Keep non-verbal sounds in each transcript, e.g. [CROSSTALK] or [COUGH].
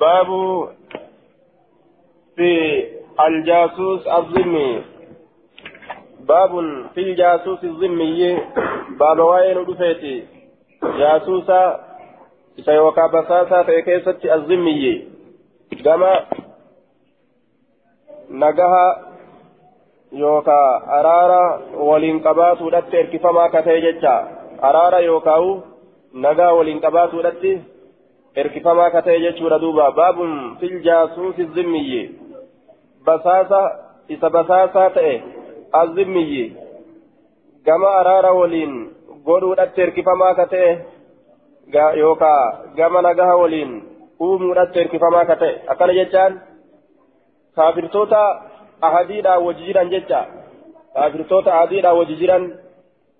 باب في الجاسوس الذمي باب في الجاسوس الذمي باب وين دفيتي جاسوسا سيوكا بساسا في كيسة الذمي كما araara waliin qabaatuudhatti erkifamaa ka ta'e jecha araara yookaawu nagaa waliin qabaatuudhatti erkifamaa ka ta'e jechuudha duuba baabun fil jaasuusi zimmiyyi basaasa isa basaasaa ta'e azimmiyyi gama araara waliin godhuudhatti erkifamaa ka ta'e yookaa gama nagaha waliin uumuudhatti erkifamaa ka ta'e akkana jechaan kaafirtoota ahadiidhaan wajji jiran jecha kaafirtoota ahadiidhaan wajji jiran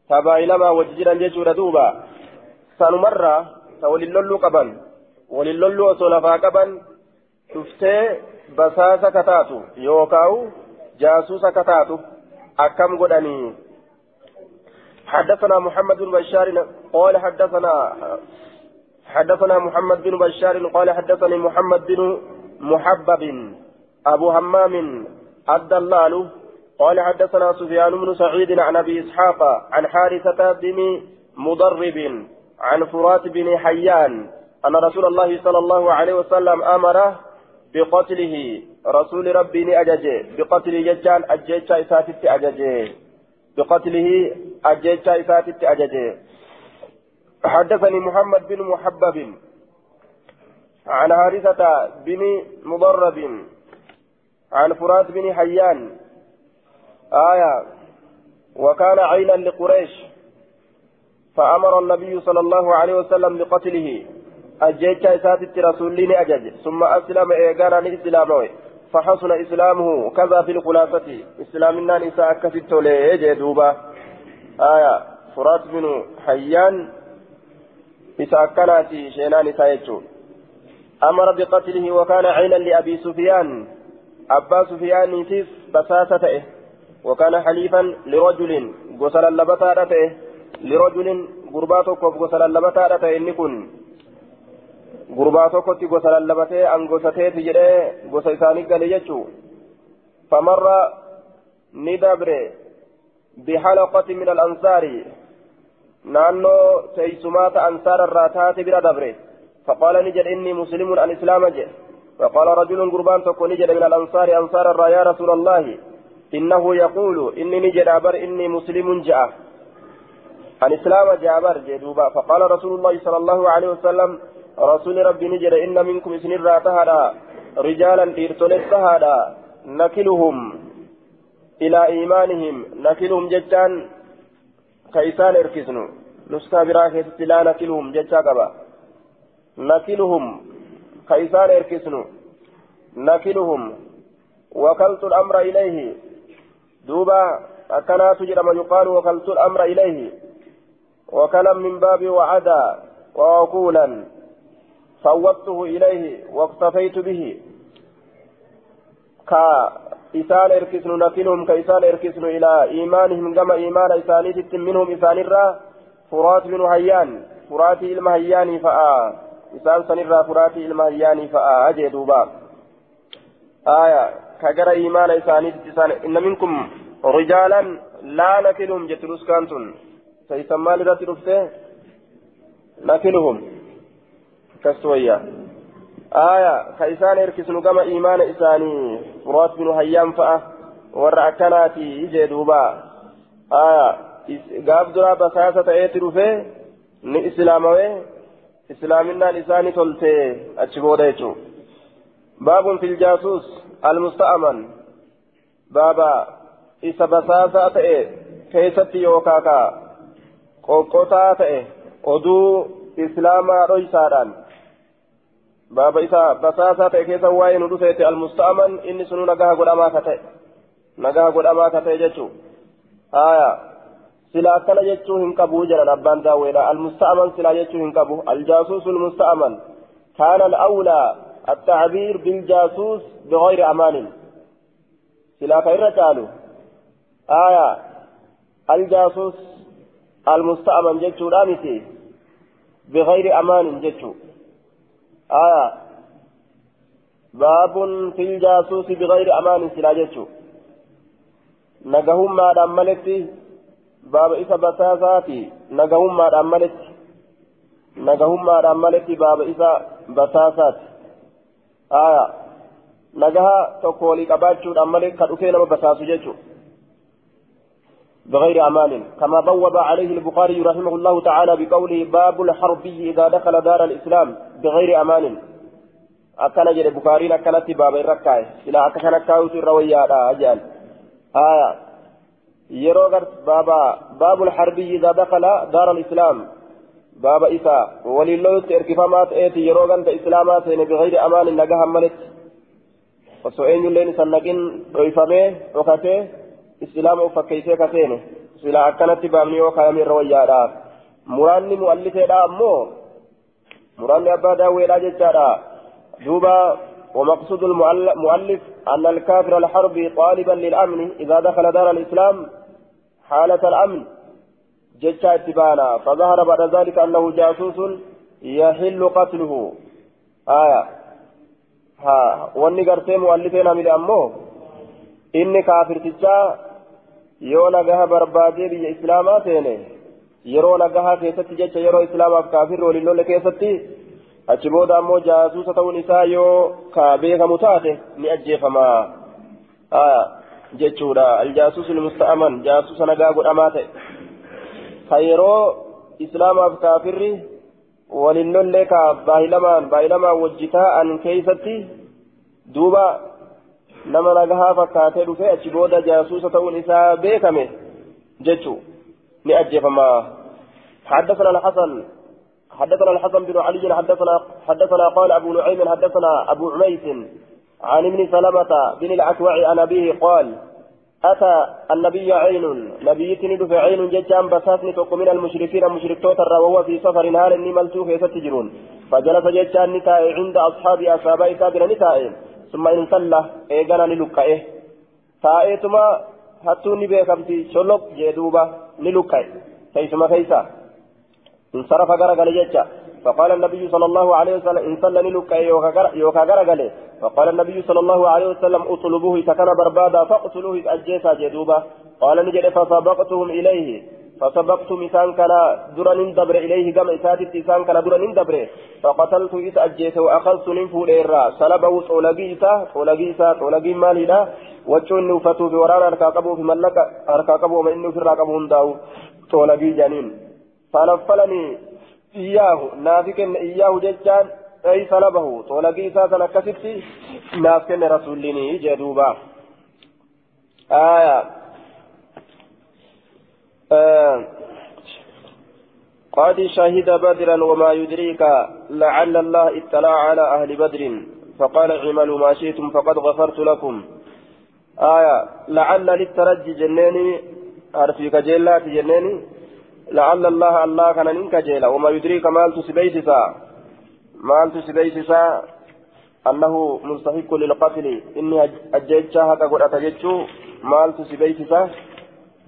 tabaa'ilamaa wajji jiran jechuudha duuba sanumarraa ta waliin lolluu qaban waliin lolluu osoo lafaa qaban dhuftee basaasa kataatu yookaawu jaasuusa kataatu akkam godhanii? حدثنا محمد بن بشار قال حدثنا حدثنا محمد بن بشار قال حدثني محمد بن محبب أبو همام الدلال قال حدثنا سفيان بن سعيد عن أبي إسحاق عن حارثة بن مضرب عن فرات بن حيان أن رسول الله صلى الله عليه وسلم امره بقتله. رسول ربي اججه بقتل ججان اججا اساتت اججه بقتله اججا اساتت اججه حدثني محمد بن محبب. عن حارثة بن مضرب. عن فرات بن حيان. آية وكان عينا لقريش. فأمر النبي صلى الله عليه وسلم بقتله. أجيتش إساتت رسولين أجج ثم أسلم إيقانا إسلامه فحسن إسلامه كذا في الخلاصة إسلامنا نساء كفت ليه دوبا آية فرات بن حيان إساء كانت شينان إساء أمر بقتله وكان عينا لأبي سفيان أبا سفيان تيف بساسة تئه وكان حليفا لرجل غسل اللبتا تئه لرجل غرباتك غسل اللبتا تئه إني كن غرباتك غسل اللبتا أن غسته تجري غسل إساني قال يجو فمر ندبر بحلقة من الأنصار نانو تيسمات أنصار الراتات بلا دبر فقال نجد إني مسلم الإسلام جه فقال رجل قربان تكون نجد من الأنصار أنصار يا رسول الله إنه يقول إني نجد أبر إني مسلم جاء الإسلام جابر جدوبا فقال رسول الله صلى الله عليه وسلم رسول ربي نجد إن منكم إسن الراتهدا رجالا إرتلتهدا نكلهم إلى إيمانهم نكلهم جتان كيسان إركسنو نسكا براكة لا نكلهم جتا قبا نكلهم كيسان إركسنو نكلهم وكلت الأمر إليه. دوبا أكنات جرم يقال وكلت الأمر إليه. وكلم من باب وعدا وعقولا. فوضته إليه واقتفيت به كإسان إركسن نكلهم كإسان إركسن إلى إيمانهم كما إيمان إسانيت منهم إسان الرا فرات بن هيان فرات المهيان فآ isaan sanirraa furaatii ilma hayyaanii fa'aa ajee duuba aya ka gara imaana isaaniitti isaan inna minkum rijaalan laa nakiluhum jetti nuskaan tun saysan gama imaana isaanii furaat binu hayyaan fa'a warra akkanaati jee duuba aya gaaf duraa basaasa ta'eeti dhufe ni islaamawee islaaminaan isaanii tolte achi booda jechuun baabun fil jaasuus almusta'aman baaba isa basaasaa ta'e keessatti yookaa ka qoqqotaa ta'e oduu islaamaa dhoysaadhaan basaasaa ta'e keessa waa'ee nu dhufeete almusta'aman inni sunu nagaha godhamaa ka ta'e. Nagaha godhamaa ka ta'e jechuun. Aayaa. سلا كان يجو هنكبو جرى أبان داويلا المستأمن سلا يجو هنكبو الجاسوس المستأمن كان الأولى التعبير بالجاسوس بغير أمان سلا خير قالوا آية الجاسوس المستأمن جتشو رامسي بغير أمان جتشو آية باب في الجاسوس بغير أمان سلاجته نجهم ما دملتي باب إسا بساساتي نجهم ما دملتي نجهم ما دملتي باب إسا بساساتي آية نجها تقولي قباتشو دملت قد أكينا بساسو جيتشو بغير أمان كما بوب عليه البخاري رحمه الله تعالى بقوله باب الحربي إذا دخل دار الإسلام بغير أمان akkana jedhe bukaariin akkanatti baaba irra kaa'e silaa akka kana kaa'utu irra wayyaadha ajaan aya yeroo gar baaba baabul harbii idaa dakala daara alislaam baaba isa waliin lolutti erkifamaa ta'eeti yeroo ganda islaamaa seene bigayri amaanin nagahan uf fakkeeysee ka seene silaa akkanatti baabni yoo kaayame irra wayyaadha muraanni mu'allifeedha ammoo muraanni abbaa daawweedha jechaadha دوبا ومقصود المؤلف أن الكافر الحربي طالبا للأمن إذا دخل دار الإسلام حالة الأمن جتشا اتبانا فظهر بعد ذلك أنه جاسوس يحل قتله آية ها واني قرتي مؤلفين من أمه إني كافر تجا yoo nagaha barbaadee biyya islaamaa seene yeroo nagahaa keessatti jecha yeroo islaamaaf kaafirri waliin lolle keessatti achi booda ammoo jaasuusa ta'uun isaa yoo ka beekamu taate ni ajjeefama jechuudha aljaasuus ilmusta'aman jaasuusa nagaa godhamaa ta'e ka yeroo islaamaaf kaafirri waliin lollee ka baahilamaan baahilamaan wajji taa'an keeysatti duuba nama nagahaa fakkaatee dhufe achi booda jaasuusa ta'uun isaa beekame jechuu ni ajjeefama. حدثنا الحسن حدثنا الحسن بن علي حدثنا حدثنا قال ابو نعيم حدثنا ابو عميس عن ابن سلمة بن الأكوع عن أبيه قال أتى النبي عين نبي تند في عين ججان بساتني توق من المشركين المشرك توتر وهو في سفر هال إني ملتوه يستجرون فجلس ججان نتاء عند أصحاب أصحاب سابر نتاء ثم إن صلى إيقنا نلقائه تاءتما هتوني بيكمتي شلق جدوبة نلقائه كيسما كيسا انصرف غرغل ججا فقال النبي صلى الله عليه وسلم ان صلى لك يوكا غرغل فقال النبي صلى الله عليه وسلم اطلبوه سكن بربادا فاقتلوه اجيسا جدوبا قال نجد فسبقتهم اليه فسبقتم إسان كان درن دبر إليه كما إساتت إسان كان درن دبر. فقتلت إس أجيس وأخذت ننفو إيرا. سلبه طولقي إسا طولقي إسا طولقي مالي لا وجون نفتو في ورانا أركاقبه في ملك أركاقبه ما إنه في الراقبه داو طولقي جنين. فنفلني إياه. نافكن إياه ججان. أي سلبه. طولقي أكستي نافكن رسولني جدوبا. آية. قد شهد بدرا وما يدريك لعل الله اطلع على أهل بدر فقال اعملوا ما شئتم فقد غفرت لكم. آية لعل للترجي جنيني أرفيك جيلات جنيني لعل الله الله كان ننك جيلا. وما يدريك مال تسبيسسا مال تسبيسسا أنه مستحق للقتل. إني أجيتشا هكا أتجتشو مال تسبيسسا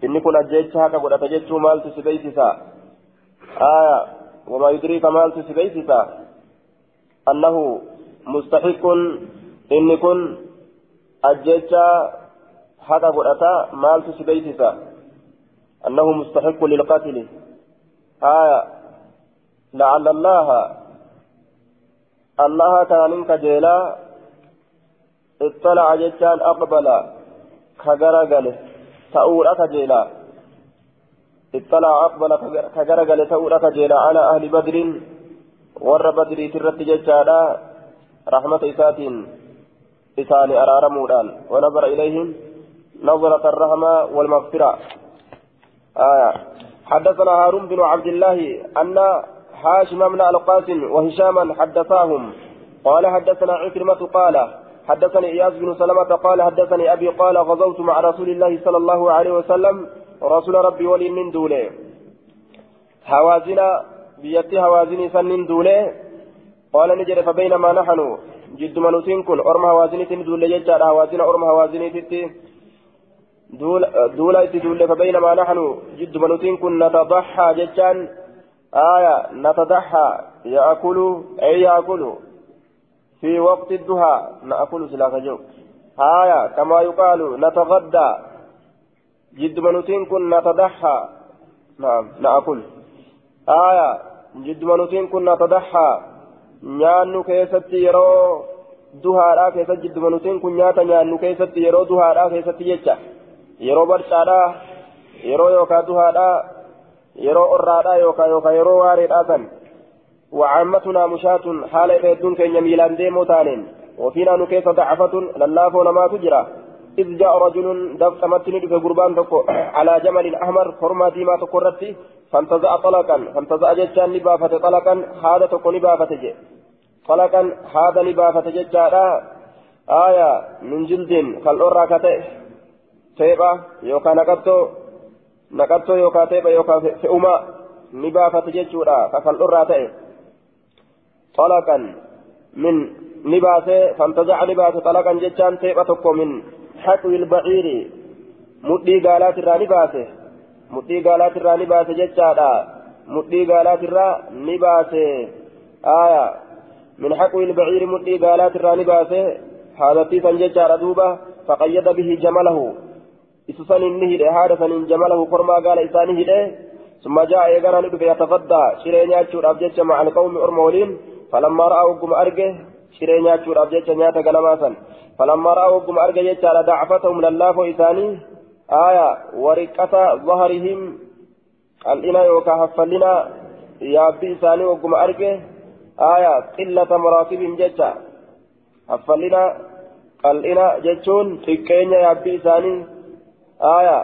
إني كن أجيتشا هكا قد أتجتشو مال تسبيسسا آية وما يدريك مال تسبيسسا أنه مستحق إني كن أجيتشا هكا قد أتا مال تسبيسسا أنه مستحق للقتل آية لعل الله الله كان منك جيلا اطلع جتان أقبل كجرجل تأورك جيلا. اطلع أقبل كجرجل تأورك جيلا. على أهل بدر ور بدر ترت جتانا رحمة إسات إسان أرارمودان. ونظر إليهم نظرة الرحمة والمغفرة. آية. حدثنا هارون بن عبد الله أن هاشم بن القاسم وهشاما حدثاهم. قال حدثنا عكرمة قال حدثني إياس بن سلمة قال حدثني أبي قال غزوت مع رسول الله صلى الله عليه وسلم رسول ربي ولي من دوله هوازنا بيتي هوازني سن دوله قال نجد فبينما نحن جد منوسين كن أرم هوازني تندول ججار هوازنا أرم هوازني تتي. دولة فبينما نحن جد منوتين كن نتضحى جتان آية نتضحى يأكل أي يأكل في وقت الضحى نأكل سلاك جو هايا كما يقال نتغدى جد منوتين كن نتضحى نعم نأكل آية جد منوتين كن نتضحى nyaannu keessatti yeroo duhaadhaa keessatti jidduma nutiin kun nyaata nyaannu keessatti yeroo duhaadhaa keessatti jecha yeroo barcaadhaa yeroo yookaan duhaadhaa yeroo orraadhaa yookaan yookaan yeroo waareedhaa san وعامتنا مشاة حال إبادون كين يميلان ديمو تانين وفينا نكيس ضعفة للافو نما تجرى. إذ جاء رجل دفت متني في قربان تكو على جمل أحمر فرما ديما تقرتي فانتزع طلقا. فانتزع جتان نبافة طلقا. هذا تكو نبافة جي. طلقا هذا نبافة جتان آية من جلد خلورا كتئ تيبا يوكا نقبتو. نقبتو يوكا تيبا يوكا فئوما نبافة جتورا كخلورا تئ طلقا من نباسه فانتزع نباسه طلقا جتان تيبا تكو من حقو البعير. مدي قالات الراني باسه مدي قالات الراني باسه جتادا مدي قالات الراني باسه آية. من حقو البعير مدي قالات الراني باسه هذا تيسا جتادا دوبا فقيد به جمله. إسسان النهر هذا جمله فرما قال إسانه ثم جاء يقرأ ندب يتفدى شرين ياتشور أبجتش مع القوم أرمولين فلما رأوا قم أرجه شرين ياتشور أبجتش نياتا قلماسا فلما رأوا قم أرجع يجعل ضعفتهم لله إساني آية ورقة ظهرهم الإنا يوكا هفلنا يابي إساني وقم أرجع آية قلة مراتبهم ججا هفلنا الإنا ججون تكين يابي إساني آية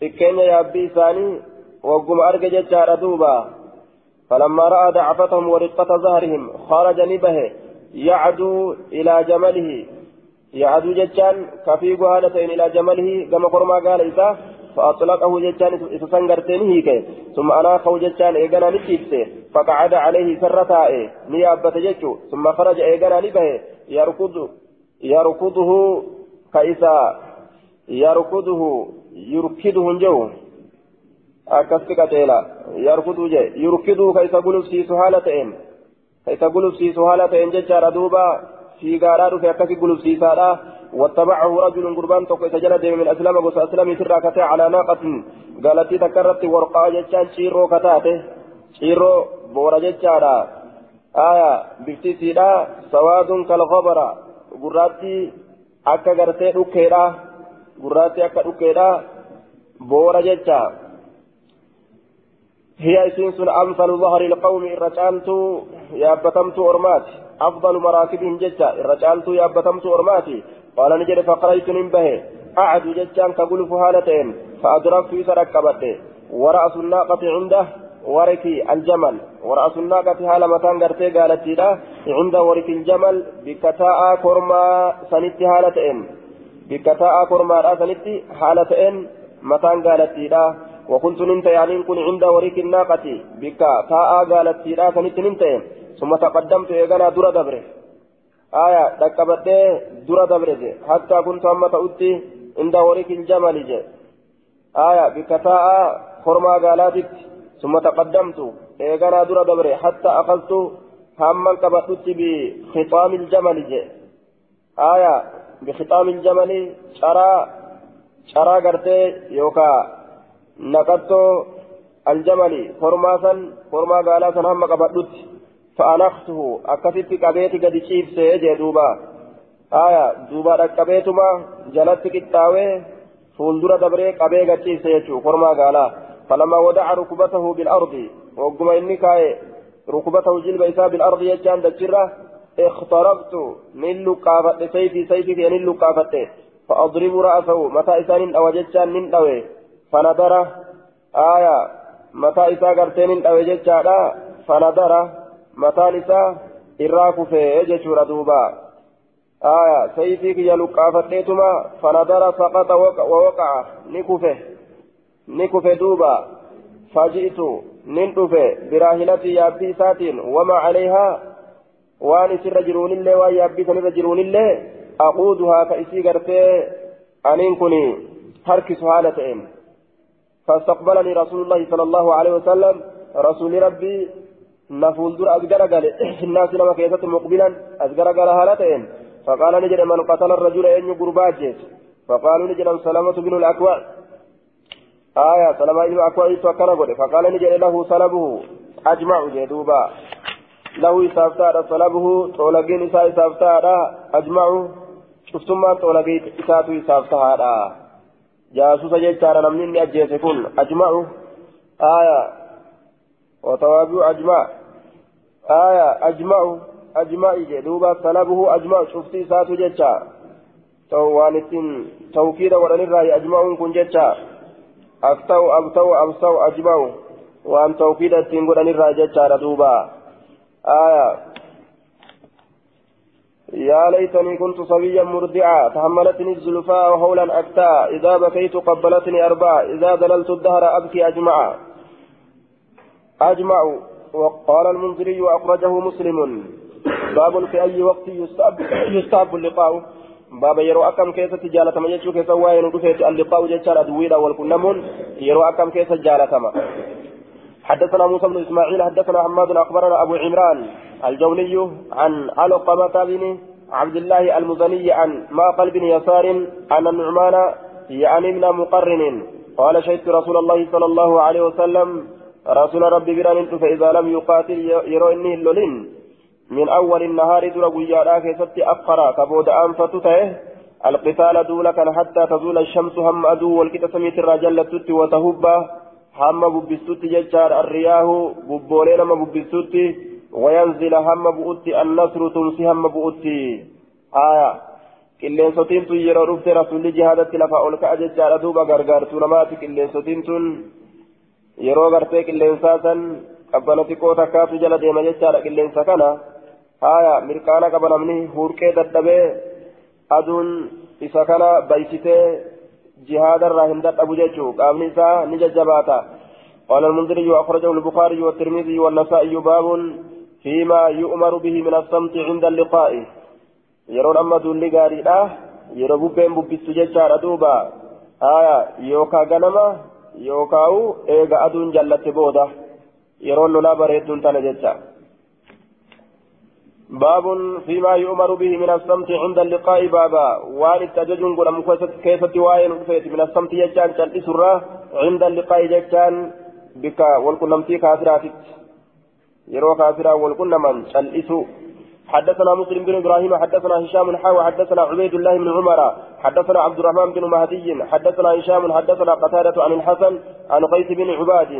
تكين يابي إساني وقم أرجع ججا ردوبا فلما رأى ضعفتهم ورقة ظهرهم خرج نبه يعدو إلى جمله. يعدو جتان كفيق هالتين إلى جمله كما قرما قال إذا فأطلقه جتان إسسنغرتين هيك ثم أناخه جتان إيقنا نتيبسه فقعد عليه سرتاء نيابة جتو ثم خرج إيقنا لبه يركض يركضه كإسا يركضه يركضه جو أكستك تيلا يركضه جي يركضه كإسا قلوب سيسو هالتين كإسا قلوب سيسو هالتين جتان دوبا fiigaadhaa dhufe akkasi gulufsiisaadha. واتبعه رجل قربان توكو سجل من أسلم قص أسلم سرا كتا على ناقة قالت تكرت ورقا جتان شيرو كتاته شيرو بورا جتانا آية بفتي سيدا سواد كالغبر قراتي أكا قرتي أكيدا قراتي أكا أكيدا بورا جتا هي سنسن أمثل ظهر القوم الرجالت يابتمت أرمات أفضل مراكبهم ججا الرجالت يابتمت أرماتي. قال نجد فقريت ننبه أعد ججان كقلف هالتين فأدركت يسركبت ورأس الناقة عنده وركي الجمل. ورأس الناقة هالة مكان قرتي قالت لا عند ورك الجمل بكتاء كرما سنت هالتين بكتاء كرما سنت هالتين مكان قالت لا وكنت ننت يعني كن عند ورك الناقة بكتاء قالت لا سنت ننت. ثم تقدمت إيغانا درا دبره. آية تكبت درا دبره. حتى كنت أما تؤتي عند ورك الجمل. جي آية بكتاء خرما قالاتك ثم تقدمت إيغانا درا دبره. حتى أخذت هما كبتت بخطام الجمل. جي آية بخطام الجمل. شرى شرى قرتي يوكا. نقدت الجمل خرماسا خرما قالاسا هما كبتت فأنخته أكثت قبيتي قد شيف سيجي دوبا آية دوبا ركبيتما جلت كتاوي فولدر دبري قبي قد شيف سيجو فرما قالا فلما ودع ركبته بالأرض وقم إني كاي ركبته جلب إساء بالأرض يجان دجرة اخترقت من لقافة سيفي سيفي من لقافة فأضرب رأسه متى إسان أو ججان من أوي فنظر آية متى إساء قرتين أو mataan isaa irraa kufee jechuudha duuba aya sayfii kiyya luqqaafadheetuma fanadara saqata wawaqa'a ni kufe ni kufe duuba faji'tu nin dhufe biraahilatii yaabbii isaatiin wama calayhaa waan isirra jiruunillee waan yaabbii sanirra jiruunillee aquuduhaa ka isii gartee aniin kun harkisu haala ta'een فاستقبلني رسول الله صلى الله عليه وسلم. رسول ربي نفول در أزقر قال [CLEARS THROAT] الناس لما كيست مقبلا أزقر قال هالتين فقال نجد من قتل الرجل أن قربات فقالوا نجد سلامة بن الأكوع. آية سلامة بن الأكوع فكان فقال نجد له سلبه. أجمع جدوبا. له إسافتها سلبه. طولقين إسا إسافتها أجمع. شفتما طولقين إساتو جاسوس جيتشارا نمني أجيس كن أجمع آية وتوابع أجمع آية أجمع أجمع جدوبا سلبه أجمع شفتي ساتو جيتشا توانتين توكيد ورن الرأي أجمع كن جيتشا أفتو أبتو أبصو أجمع وأن توكيد التنقل الرأي جيتشا دوبا آية يا ليتني كنت صبيا مرضعا تحملتني الزلفاء وهولا أكتا إذا بكيت قبلتني أربعة إذا ذللت الدهر أبكي أجمع أجمع وقال المنذري وأخرجه مسلم. باب في أي وقت يستحب يستحب اللقاء. باب yeroo akkam keessa تجالة ما يجو كيس وين رفيت اللقاء جتشار أدويدا والكنمون yeroo akkam keessa جالة ما. حدثنا موسى بن إسماعيل حدثنا حماد أخبرنا أبو عمران. الجوني عن علقمة بن عبد الله المزني عن معقل بن يسار عن النعمان يعني بن مقرن. قال شهدت رسول الله صلى الله عليه وسلم رسول ربي بران فإذا لم يقاتل يروني اللولين من أول النهار در قيادا كيست أفقرا كبود أنفتته القتال دولك حتى تزول الشمس هم أدو والكتاب سميت الرجل وتهبه hamma bubbistutti jechaadha arriyaahu bubboolee nama bubbistutti wayanzila bu'utti annasru tumsi hamma bu'utti aya qilleensotiin tun yeroo dhufte rasulli jihaadatti lafa ol ka'a jechaadha duuba gargaartuu namaati qilleensotiin tun yeroo gartee qilleensaa san qabbana xiqqoo takkaatu jala deema jechaadha qilleensa kana aya mirqaana qaba namni hurqee dadhabee aduun isa kana baysitee جهاد الراهن أبو جيتشو قام نساء نججباتا قال المنذري أخرجه البخاري والترمذي والنسائي باب فيما يؤمر به من الصمت عند اللقاء. يرون أما دولي قارئة yeroo bubbeen bubbistu jechaadha duuba aya yookaa ganama yookaa'u eega aduun jallatte booda yeroon lolaa bareedduun tana jecha باب فيما يؤمر به من الصمت عند اللقاء. بابا وان التججن قدام كيف وين من الصمت يجان كالإسرة عند اللقاء يجان بك والكنمتي كافرات يرو كافرا والكنمن كالإسو حدثنا مسلم بن إبراهيم حدثنا هشام حاوى حدثنا عبيد الله بن عمر حدثنا عبد الرحمن بن مهدي حدثنا هشام حدثنا قتادة عن الحسن عن قيس بن عباد.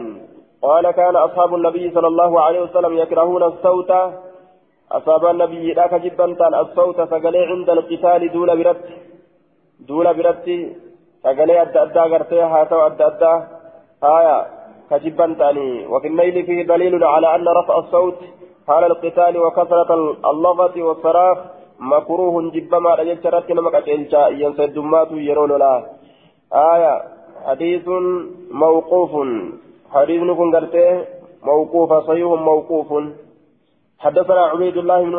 قال كان أصحاب النبي صلى الله عليه وسلم يكرهون الصوت. أصاب النبي لا كجبا تان الصوت سقلي عند القتال دول برت دول برت سقلي أدى أدى غرتي هاتو أدى أدى. آية. كجبا تاني. وفي الليل فيه دليل على أن رفع الصوت حال القتال وكثرة اللغة والصراخ مكروه جبما رجلت نمك أجلتا ينسى الدمات يرون لا. آية حديث موقوف. حديث نكون موقوف صحيح موقوف. حدثنا عبيد الله بن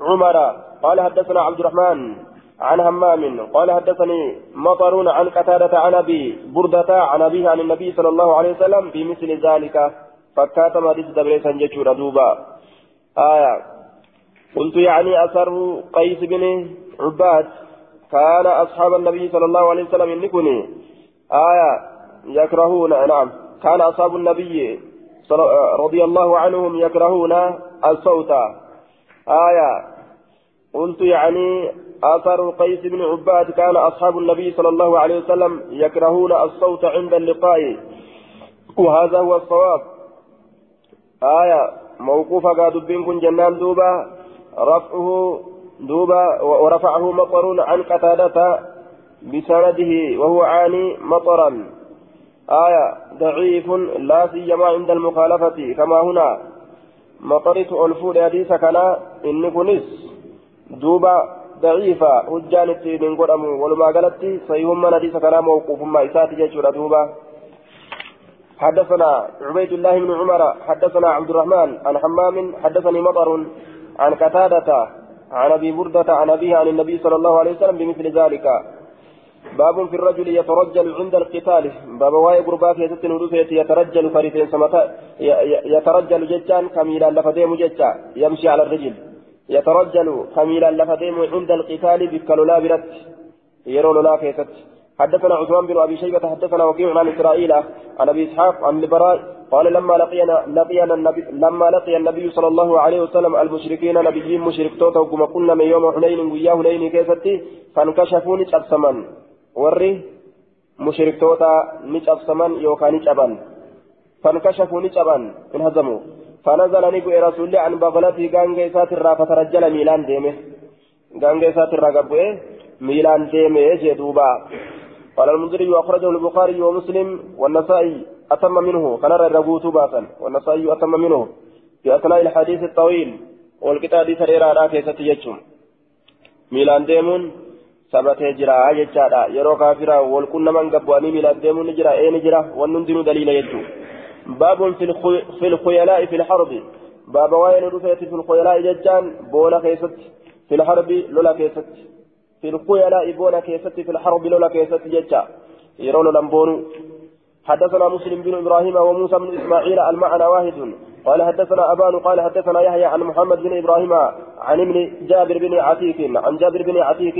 عمر قال حدثنا عبد الرحمن عن همام قال حدثني مطر عن قتادة عن أبي بردة عن أبيه عن النبي صلى الله عليه وسلم بمثل ذلك. فكاتم حديث دبريسا جيشورا دوبا. آية. قلت يعني أثر قيس بن عباد كان أصحاب النبي صلى الله عليه وسلم إنكني آية. يكرهون نعم. كان أصحاب النبي رضي الله عنهم يكرهون الصوت. آية. قلت يعني آثار قيس بن عباد كان أصحاب النبي صلى الله عليه وسلم يكرهون الصوت عند اللقاء. وهذا هو الصواب. آية موقوفة قاد بن جنان دوبا رفعه دوبا ورفعه مطر عن قتادة بسنده وهو عاني مطرا. آية ضعيف لا سيما عند المخالفة. كما هنا مطرت ألفود حديث كلا إن كنس. دوبا ضعيفة هجان التين قدم ولما قالت صيهم من حديث كلا موقوف ما إساتي جيشورا دوبا حدثنا عبيد الله بن عمر حدثنا عبد الرحمن عن حمام حدثني مطر عن قتادة عن أبي بردة عن أبيه عن النبي صلى الله عليه وسلم بمثل ذلك باب في الرجل يترجل عند القتال باب واي غربا في ست نودوسيت يترجل فريتين سمتا يترجل ججان كميلا لفديم ججا يمشي على الرجل يترجل كميلا لفديم عند القتال بكالولا برت يرو لا كيست. حدثنا عثمان بن أبي شيبة حدثنا وكيع عن إسرائيل عن أبي إسحاق عن البراء قال لما لقينا لقينا النبي لما لقي النبي صلى الله عليه وسلم المشركين نبيين مشرك توتا وكما كنا من يوم حنين ويا حنين كيستي فانكشفوني تبسما وري مشرك توتا نجابسمن يوكا نجابن فانكشفوا نجابن انهزموا. فنزل نبي رسول الله عن بغلته غانغي ساتر فترجل ميلان ديمه. غانغي ساتر قبوه ميلان ديمه جدوبا قال المنذري وأخرجه البخاري ومسلم والنسائي أتم منه. كان الرغوت باسا والنسائي أتم منه. في أثناء الحديث الطويل. والكتاب سريرا لا كيست يجم ميلان ديمون sabatee jira jechaadha yeroo kaafira wal qunnaman gabbu'anii miilaan deemuun ni jira ee ni jira wanni hundinuu daliila jechuu fi lkhuyalaa'i fi lharbi baaba waa'ee nu dhufeeti fi lkhuyalaa'i jechaan boona keessatti fi lharbi lola keessatti fi lkhuyalaa'i boona keessatti fi lharbi lola keessatti jecha yeroo lolan boonuu حدثنا مسلم بن إبراهيم وموسى بن اسماعيل المعنى واحد قال حدثنا أبان قال حدثنا يحيى عن محمد بن إبراهيم عن ابن جابر بن عتيك عن جابر بن عتيك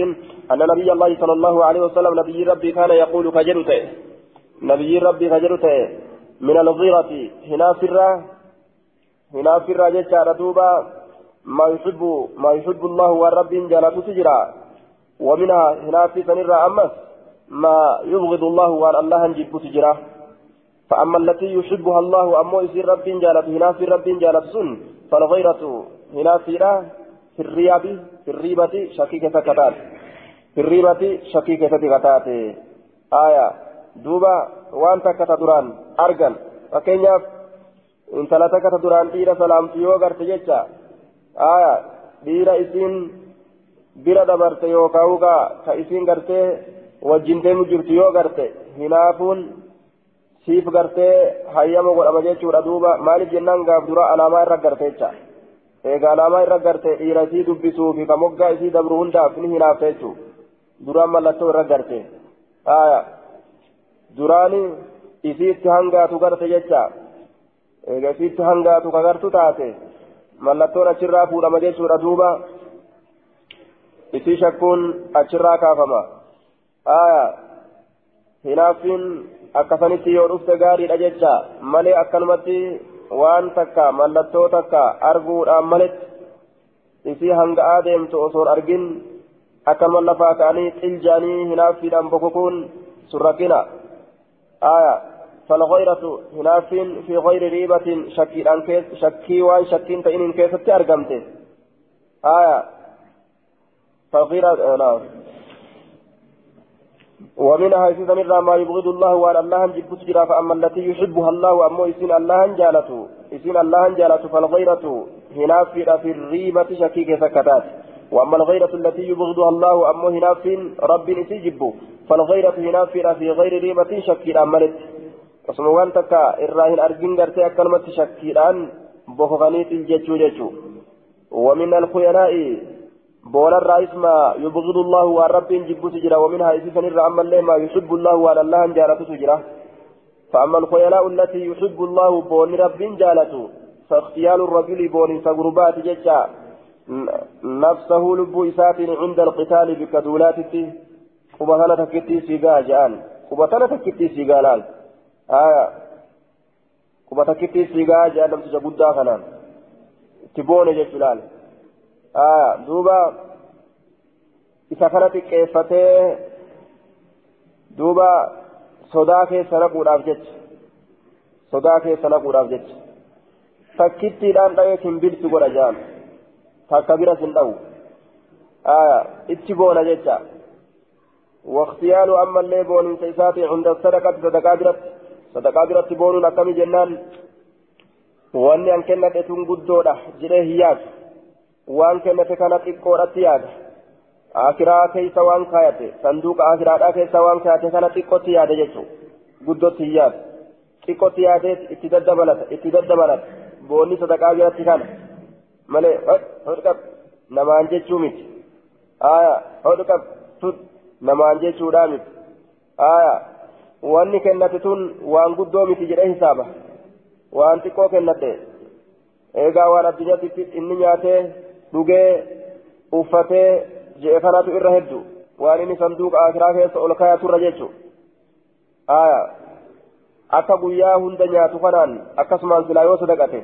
أن نبي الله صلى الله عليه وسلم نبي ربي كان يقول كجرته نبي ربي كجرته من الغيرة. هنا فرة هنا فرة جتشار دوبا. ما يحب ما يحب الله والرب جلت تجرى ومنها هنا في سنرى أمس ما يبغض الله وأن الله نجيب تجرى فأما التي يحبها الله أمو يصير رب جالت هنا في رب جالت سن فالغيرة. هنا في في الرياب في الريبة شكيكة كتات. في الريبة شكيكة كتات. آية. دوبا. وانت كتدران أرجل فكينياف انت لا تكتدران ديرا سلام تيو غرت جيتشا آية ديرا إسين bira dabarte yookaan ka isiin gartee wajjin deemu jirtu yoo garte hinaafuun siif gartee hayyama godhama jechuudha duuba maaliif jennaan gaaf dura alaamaa irra garte jecha egaa alaamaa irra garte dhiira isii dubbisuu fi kamoggaa isii dabru hundaaf ni hinaafte jechuudha duraan mallattoo irra garte aya duraani isiitti hangaatu garte jecha egaa isiitti hangaatu ka gartu taate mallattoon achirraa fuudhama jechuudha duuba isii shakkuun achirraa kaafama aya hinaaffiin akkasanitti yoo dhufte gaariidha jecha malee akkanumatti waan takka mallattoo takka arguudhaan maletti isii hanga'aa deemtu osoon argin akkanuma lafaa ka'anii xiljaanii hinaaffiidhaan bokokuun surrakkina aya فالغيرة هناف في غير ريبة شكي شكي وان شكين تئن كيف أرقمته آية. فالغيرة نعم. ومنها يسيس من ما يبغض الله وأن الله جبت جرا فأما التي يحبها الله أمو يسين الله جالته. يسين الله جالته. فالغيرة هنا في الريبة شكيك سكتات وأما الغيرة التي يبغضها الله أمو هنا في رب نسيجبه فالغيرة هنا في غير ريبة شكي أملت وسموان تكا إراهن أرجين قرتي أكلمة شكي الآن بخغنيت الججو ججو. ومن الخيلاء بولا الرئيس ما يبغض الله والرب جب تجرى ومنها إسفا الرعم اللي ما يحب الله وعلى الله جالة تجرى فأما الخيلاء التي يحب الله بون رب جالة فاختيال الرجل بون فقربات ججا. نفسه لب إسات عند القتال بكدولاتي قبطانة تكتي سيقا جان قبطانة تكتي سيقا لال آية قبطانة تكتي سيقا جان نمسجا قدا خنان تبون ججلال آه دوبا isa kana xiqqeeffatee duuba sodaa keessa naquudhaaf jecha sodaa keessa naquudhaaf jecha takkittiidhaan dha'ee kimbilti godha jaan takka biras hin dha'u itti boona jecha واختيال أما اللي بون سيساتي عند الصدقة صدقة برت صدقة برت بون أكمي جنان وأني أن كنت أتون قدودة جريه ياد kennate kana xiqqoodhatti yaada akiraa keessa waan kaayate sanduuqa akiraadhaa keessa waan kaayate kana xiqqootti yaada jechuun guddootti hin yaadu xiqqootti yaadee itti daddabalata itti daddabalata boonni sadaqaa biratti malee hodhqab namaan jechuu miti aya hodhqab tut namaan jechuudha miti aya wanni kennate tun waan guddoo miti jedhee hisaaba waan xiqqoo kennate eegaa waan addunyaatti inni nyaatee dhugee uffatee je'e kanatu irra heddu waan inni sanduuqa akiraa keessa ol kaayaturra jechu aya akka guyyaa hunda nyaatu kanaan akkasumaan silaa yoo sadaqate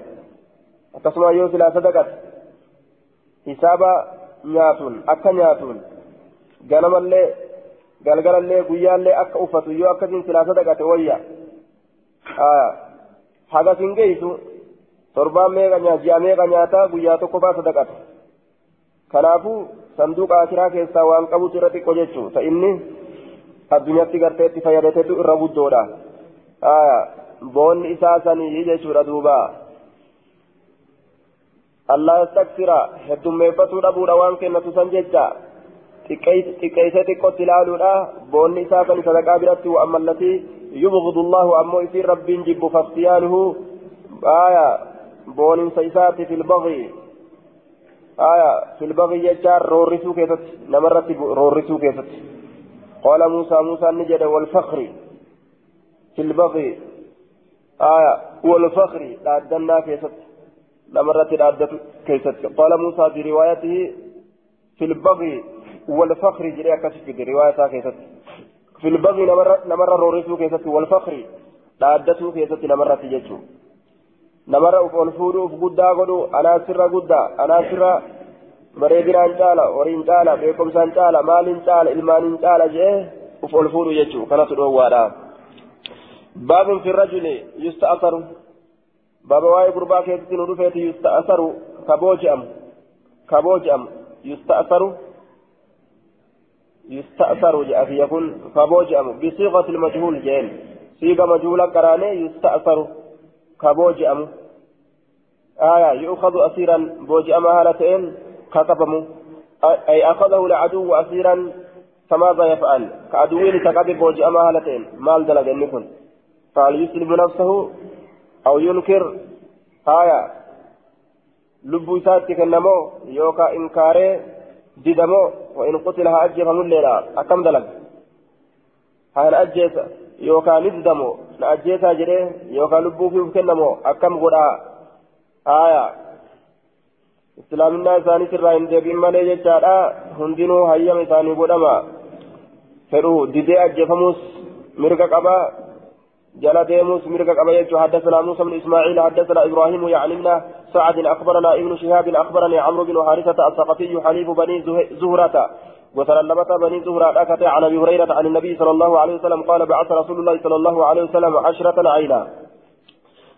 akkasumaan yoo silaa sadaqate hisaaba nyaatuun akka nyaatuun ganamallee galgalallee guyyaallee akka uffatu yoo akkasiin silaa sadaqate wayya hagas hin geessu torbaan meeqa nyaata ji'a meeqa nyaataa guyyaa tokko baa sadaqate kanaafuu sanduuqa akiraa keessaa waan qabutu irra xiqqoo jechuu ta inni addunyaatti gartee itti fayyadatetu irra guddoodha boonni isaa sanii jechuudha duuba allah yastaksira heddummeeffatuu dhabuudha waan kennatu san jecha xiqqeessee xiqqootti ilaaluudha boonni isaa sani sadaqaa biratti wa'amma allatii yubghidu allahu ammoo isiin rabbiin jibbu faftiyaanuhu aya booninsa isaati filbagii aya filbagii jechaan roorrisuu keessatti namarratti roorrisuu keessatti qaala muusaa muusaan ni jedhe walfakri filbagii aya walfakri dhaaddannaa keessatti namarratti dhaaddatu keessatti qaala muusaa fi riwaayatihi filbagii والفخر جري أكاسي في رواية كيست في البغي نمر روريسو كيست والفخر دادتو كيست نمر تججو نمر أفولفودو أفقدا قدو أنا سر قدا أنا سر bareedinaan caala horiin caala beekumsaan caala maaliin caala ilmaaniin caala jee uf ol fuudhu jechuu kanatu dhoowwaadha baabun fi rajuli gurbaa keessatti nu dhufeeti yusta'asaru kaboo je'amu kaboo je'amu yusta'asaru يستأثر جاء في يكون كبوجأم بصيغة المجهول جين صيغة مجهولة قرانة يستأثر كبوجأم آية يؤخذ أسيرا بوجأم هالتين كتبم أي أخذه العدو أسيرا فماذا يفعل كعدوين تقبل بوجأم هالتين مال دلق النكن فهل نفسه أو ينكر آية لبو ساتي كنمو يوكا إنكاره didamoo وإن قتل ها أجيب هم الليلة أكم دلق ها أجيس يوكا نددمو نأجيسا جريه يوكا لبو فيه كنمو أكم قدا آية islaaminaa isaanii sirraa hin deebiin malee jechaadha hundinuu hayyama isaanii godhama fedhu didee ajjeefamuus mirga qaba جل ديموس مرق قبيت حدثنا موسى بن إسماعيل حدثنا إبراهيم يعني سعد أخبرنا ابن شهاب أخبرني عمرو بن حارثة الثقفي حليف بني زهرة وسلمة بني زهرة أكت عن أبي هريرة عن النبي صلى الله عليه وسلم قال بعث رسول الله صلى الله عليه وسلم عشرة عينا.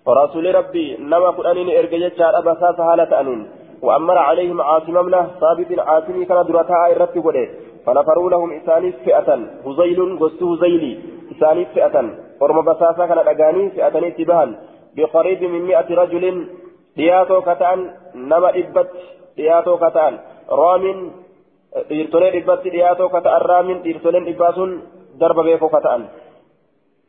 ورسول ربي نما قرانين ارججت ابا ساس هالة انين وأمر عليهم عاصم ابن ثابت عاصمي كان درتها الرتب فنفروا لهم إسانيس فئة هزيل غست هزيلي إسانيس فئة. ورم بساسا كان أغاني فئتني تبهن بقريب من مئة رجل دياتو كتان نما إبت دياتو كتان رام dhiirtoleen dhibbatti dhiyaatoo ka ta'an raamin dhiirtoleen dhibbaa sun darba beekoo ka ta'an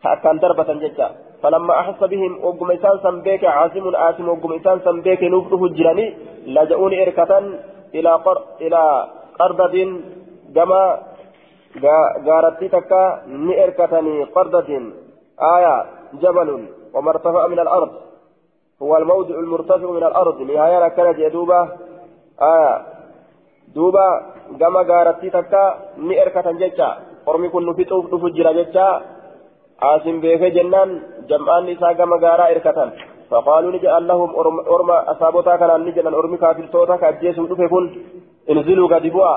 ka akkaan darbatan jecha falamma ahassa bihim ogguma isaan san beeke caasimun aasim ogguma isaan san beeke nuuf dhufu jirani laja'uuni erkatan ilaa qardadin gama gaarattii takka ni erkatanii qardadin آية جبل وما ارتفع من الأرض هو الموضع المرتفع من الأرض نهاية كانت يدوبة آية دوبة كما قارتي تكا نئركة ججا ormi kun nufi dhufu jira jecha asin beeke jennaan jam'aan isaa gama gaaraa irkatan faqaaluu ni jedhan lahum orma asaabotaa kanaan ni jedhan ormi kaafirtoota ka ajjeesuu dhufe kun inziluu gadi bu'a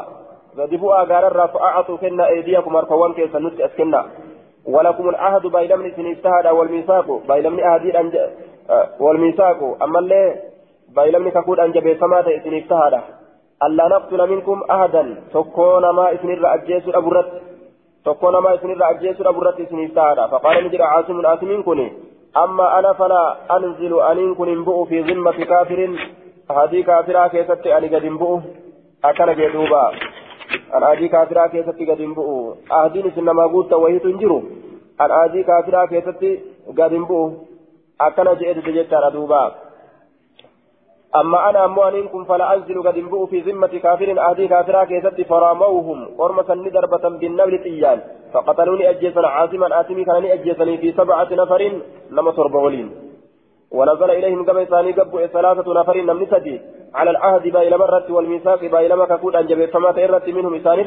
gadi bu'aa gaararraa fa'aacatu kenna ولكم العهد بايلمني سنفتهد والميثاق بايلمني أهدي أنج والميثاق. أما اللي بايلمني كقول أنج بسماة سنفتهد ألا نقتل منكم أحدا. تكون ما إسن الرأجيس أبرت تكون ما إسن الرأجيس أبرت سنفتهد فقال نجر عاصم آسمين كني. أما أنا فلا أنزل أنين كن في ذمة كافر. هذه كافرة كيست أني قد أكن جدوبا an adii kaafiraa keessatti gadi hin bu'u ahdiin isin namaa guutta wayiitu hin jiru an adii kaafiraa keessatti gadi hin bu'u akkana jedhe jechaadha duuba أما أنا أموانكم فلا أنزل قد انبؤ في ذمة كافر أهدي كافرا كيست فراموهم ورمة ندربة بالنبل تيان فقتلوني أجيسا عاصما آتمي كان أجيسني في سبعة نفر لما تربعولين ونزل إليهم كما ثاني قبوا ثلاثة نفر نمن سدي. على العهد بايل مرة والميثاق بايل ما كفود أن جبت فما تئرت منهم إسان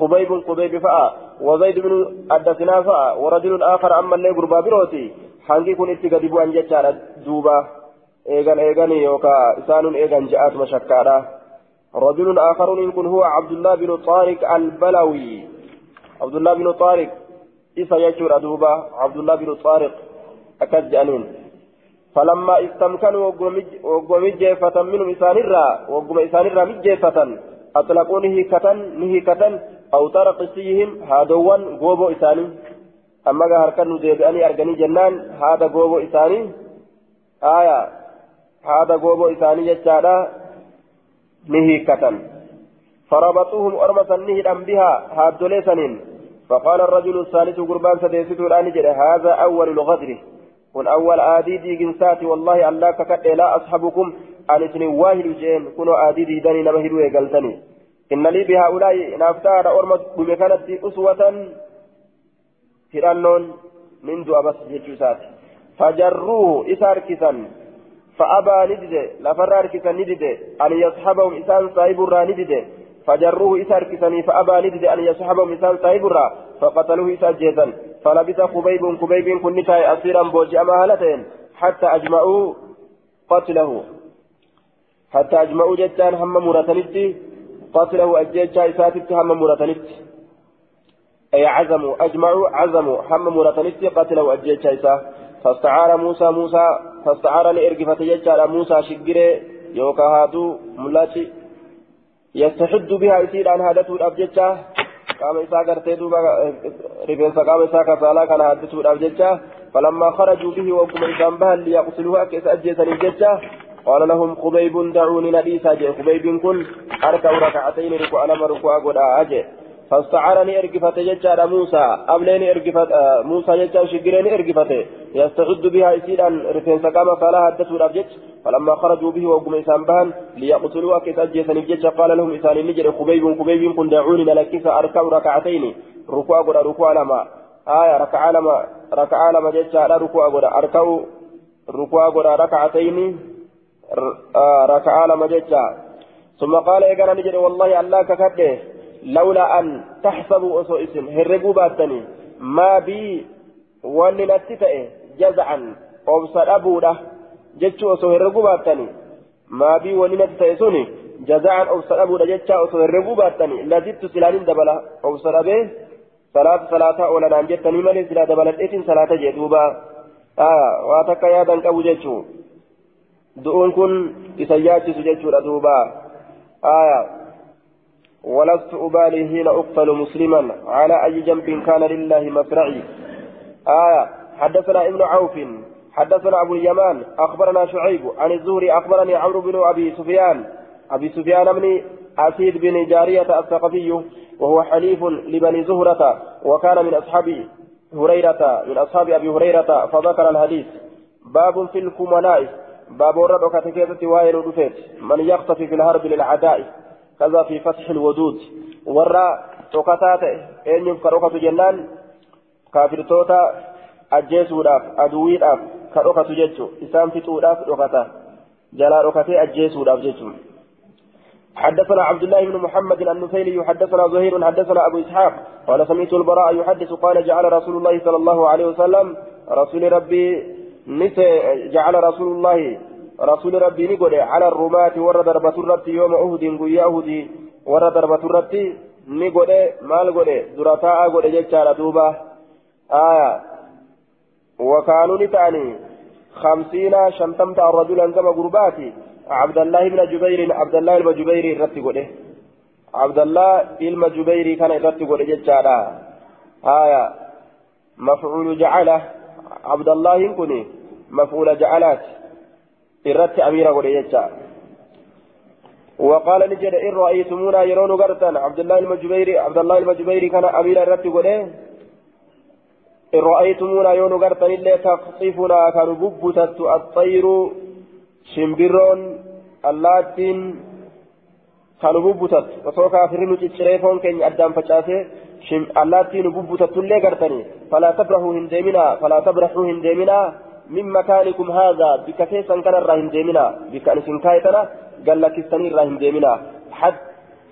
خبيب خبيب فأ. وزيد بن أدسنا فأ. ورجل آخر أما اللي قربا بروتي. حنكي كن اتقدبوا أن جتشار دوبا. eegan eeganii yookaan isaanun eegan ja'aatuma shakkaadha رجل آخر يكون هو عبد الله بن طارق البلوي. عبد الله بن طارق. إذا يجور أدوبة عبد الله بن طارق. أكد جانين فلما استمكنوا وقوم جيفة منهم إسانرا وقوم إسانرا مجيفة أطلقوا نهيكة نهيكة أو ترى قسيهم هادوان قوبو إساني. أما هركن نزيبئني أرقني جنان هذا قوبو إساني. آية هذا قوبو إساني جتشادا نهيكة فربطوهم أرمسا نهدا بها هادو ليسنين فقال الرجل الثالث قربان سديسته الآن هذا أول الغدر kun awwal aadii diiginsaati wallahi allah kakadhe laa asxabukum an isinin waa hidhu jeen kunoo aadii diidanii nama hidhu eegaltanii inna lii bihaa'ulaa'i naaf ta'aadha orma dhume kanatti uswatan hidhannoon min du'a bas jechuu isaati fajarruuhu isa harkisan فأبى ندد لفر أركسا ندد أن يصحبهم إسان صاحب الرا ندد فجروه إسا أركسني فأبى ندد أن يصحبهم إسان صاحب الرا فقتلوه إسا جيزا فلبث خبيب خبيب كن نتاي أسيرا بوجي أما هلتين حتى أجمعوا قتله. حتى أجمعوا جتان هم مرتنتي قتله أجيجا إساتت هم مرتنتي أي عزموا أجمعوا عزموا هم مرتنتي قتله أجيجا إسا. فاستعار موسى موسى فاستعار لإرقفة جتان موسى شقره يوكا هاتو ملاتي يستحد بها يسير عن هادته الأبجتة duuba rifeensa qaama isaa kasaalaa kana haddisuudhaaf jecha falammaa kharajuu bihi wagguma isaan bahan liyaqsiluhu akka isa ajjeesaniif jecha قال لهم خبيب دعوني نديسا جي خبيب كن أركع ركعتين ركوع لما ركوع قد أجي فاستعارني ارجفت ججار موسى أبليني ارجفت آه موسى ججار شجريني ارجفت يستعد بها يسيرا رفين سقام فلا هدته الأبجج فلما خرجوا به وقم إسان بهن ليقتلوا أكيس أجيسا نجج قال لهم إسان نجر خبيب خبيب كن دعوني لكيس أركع ركعتين. ركوع قد ركوع لما. آية ركع لما ركع لما ججار ركوع قد أركع ركوع قد ركعتين. آه ركع لما ججار ثم قال إيقانا نجر والله الله ككده لولا أن تحسبوا أسو اسم. هرقوا باتني. ما بي واني نتتئ جزعا. أبصر أبوده جتشو أسو هرقوا باتني. ما بي واني نتتئ سوني. جزعا أبصر أبوده جتشا أسو هرقوا باتني. لزدت سلالين دبلا. أبصر أبيه صلاة صلاة أولا نام جتني. مالي سلا دبلت إتن صلاة جدوبا آه. واتكا يادا كابو جتشو. دؤون كن إسياتي سجتشو ردوبا آه. ولست أبالي حين أقتل مسلما على أي جنب كان لله مصرعي. آية. حدثنا ابن عوف. حدثنا أبو اليمان. أخبرنا شعيب عن الزهري. أخبرني عمرو بن أبي سفيان. أبي سفيان بن أسيد بن جارية الثقفي وهو حليف لبني زهرة وكان من أصحاب هريرة من أصحاب أبي هريرة فذكر الحديث. باب في الكمناء باب ورد وكتكيزة وائل من يختفي في الهرب للعداء. كذا في فتح الودود. ورا توكتات أن يفكروا جنان كافر توتا أجيسوداف أدويداف كروكة جيتشو إسام فتوداف روكتا جلا روكتي أجيسوداف جيتشو حدثنا عبد الله بن محمد النفيلي يحدثنا زهير حدثنا أبو إسحاق قال سمعت البراء يحدث قال جعل رسول الله صلى الله عليه وسلم رسول ربي نسى جعل رسول الله رسول ربي نقول على الرماة ورى ضربة الرت يوم أهد قوي أهد ورى ضربة الرت نقول مال قول درتاء قول جتشار دوبة آية. وكانوا نتاني خمسين شمتمت الرجل كما قرباتي عبد الله بن جبير عبد الله بن جبير رت قول. عبد الله بن جبير كان رت قول جتشار آية. مفعول جعله عبد الله كني مفعول جعلات. Irratti godhe jecha وقال نجد إن رأيتمونا يرون غرتا عبد الله المجبيري عبد الله المجبيري كان أمير الرد قده إن رأيتمونا يرون غرتا إلا تقصفنا كانوا ببتت الطير شمبرون allaattiin kan nu bubbutat osoo kaafirri nu cicciree foon keenya addaan facaasee allaattii nu bubbutatullee gartanii falaa tabrahuu hin hin deeminaa min makaanikum haadhaa bikka keessan kanarraa hin deeminaa bikka isin kaayetana gallakkistanii irraa hin deeminaa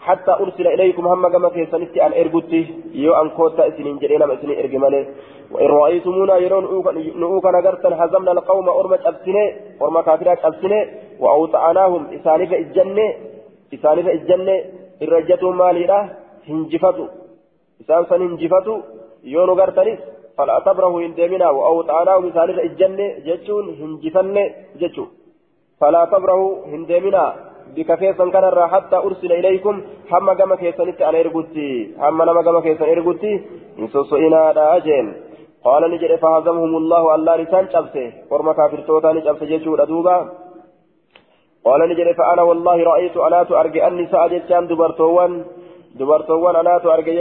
حتى أرسل إليكم هم كما في سنتي أن إرغتي يو أن كوتا إسنين جرينا إسنين إرغمالي وإن رأيتمونا يرون نؤوكا نغرتا هزمنا القوم أرمت أبسني أرمى كافرات أبسني وأوطعناهم إسانف الجنة إسانف الجنة الرجة ماليرة هنجفتو. إسان سن هنجفتو يو نغرتنس فلا تبره إن ديمنا وأوطعناهم إسانف الجنة جتشون هنجفن جتشو. فلا تبره هندمنا بك كيسن كان حتى أرسل إليكم. هم كما كيسن أنا إرغوتي هم نما كما كيسن إرغوتي إنسوس إنا داجين قال نجد فهزمهم الله الله لسان شبسه ورما كافر توتاني شبسه جيشور أدوبا قال نجد فأنا والله رأيت ألا تأرجي النساء جيشان دبرتوان. دبرتوان ألا تأرجي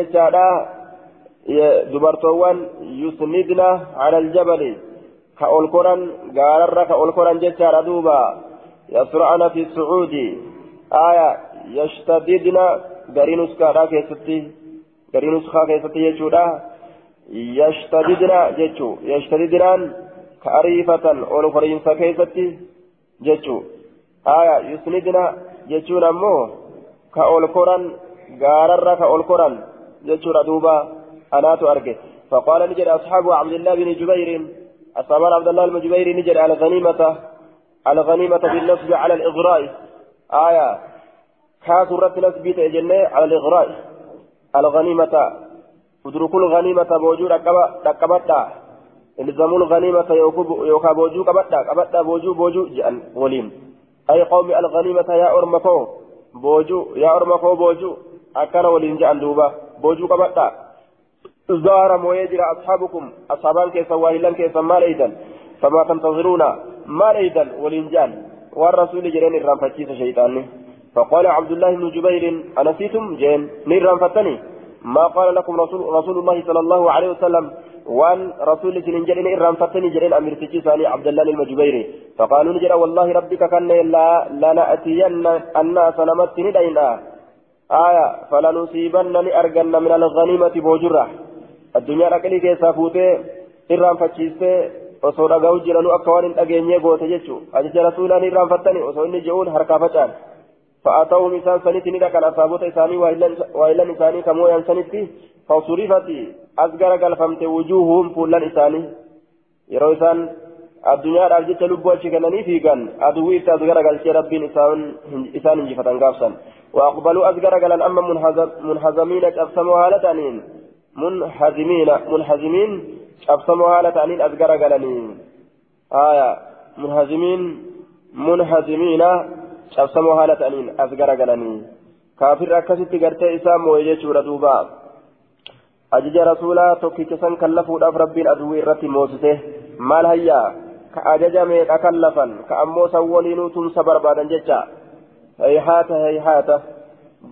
جيشان دبرتوان يسندنا على الجبل كأولكوران غارر كأولكوران جيشان أدوبا يسرعن في الصعود آية يشتددن غرينوس كادا كيستي غرينوس خا كيستي يجودا يشتددن جيتشو يشتددن كأريفة أول فرينسا كيستي جيتشو آية يسندن جيتشون أمو كأول كوران غارر كأول كوران جيتشو ردوبا أنا تأرجع فقال نجد أصحاب عبد الله بن جبير أصحاب عبد الله بن جبير نجد على غنيمته الغنيمة بالنصب على الإغراء. آية. كاسرة نسبي تجنة على الإغراء. الغنيمة. ادركوا الغنيمة بوجو ركبتا الزموا الغنيمة يوكا بوجو كبتا كبتا بوجو بوجو جأن ولين أي قوم الغنيمة يا أرمكو بوجو يا أرمكو بوجو أكان ولين جأن دوبا بوجو كبتا زار مويجر أصحابكم أصحابان كيسا واهلان كيسا ما ليدا فما تنتظرون ما ليدا ولنجان. والرسول جرين الرانفتيس شيطاني فقال عبد الله بن جبير أنسيتم؟ جين. نيران فتني. ما قال لكم رسول, رسول الله صلى الله عليه وسلم؟ وأن رسول جرين إران فتني جرين أمير تجيساني عبد الله المجبيري فقالوا نجرى والله ربك كان لا لنأتين الناس نمتني دينا آية فلنصيبن أرجن من الغنيمة بوجرة. ركلي كيسا فوتي إران فتشيستي osoo dhagahu jiranu akka waan hin dhageenye goote jechuun ajaja rasuulaan irraanfattani osoo inni je'uun harkaa facaan fa'aata'uun isaan sanitti ni dhaqan asaabota isaanii waayilan isaanii kamooyaan sanitti fasurifati as gara galfamte wujuuhuun fuullan isaanii yeroo isaan addunyaadhaaf jecha lubbuu achi kennanii fiigan aduwwii itti as gara galchee rabbiin isaan injifatan gaafsan أما منهزمين أبسموا هالتانين منهزمين منهزمين cabsamoo haala ta'aniin as garagalanii aya munhazimiin munhazimiina cabsamoo haala ta'aniin as garagalanii kaafirri akkasitti gartee isaa mooye jechuudha duuba ajaja rasuulaa tokkicha san kallafuudhaaf rabbiin aduwwii irratti moosise maal hayyaa ka ajaja meeqa kallafan ka ammoo san waliinuu tumsa barbaadan jecha hayhaata hayhaata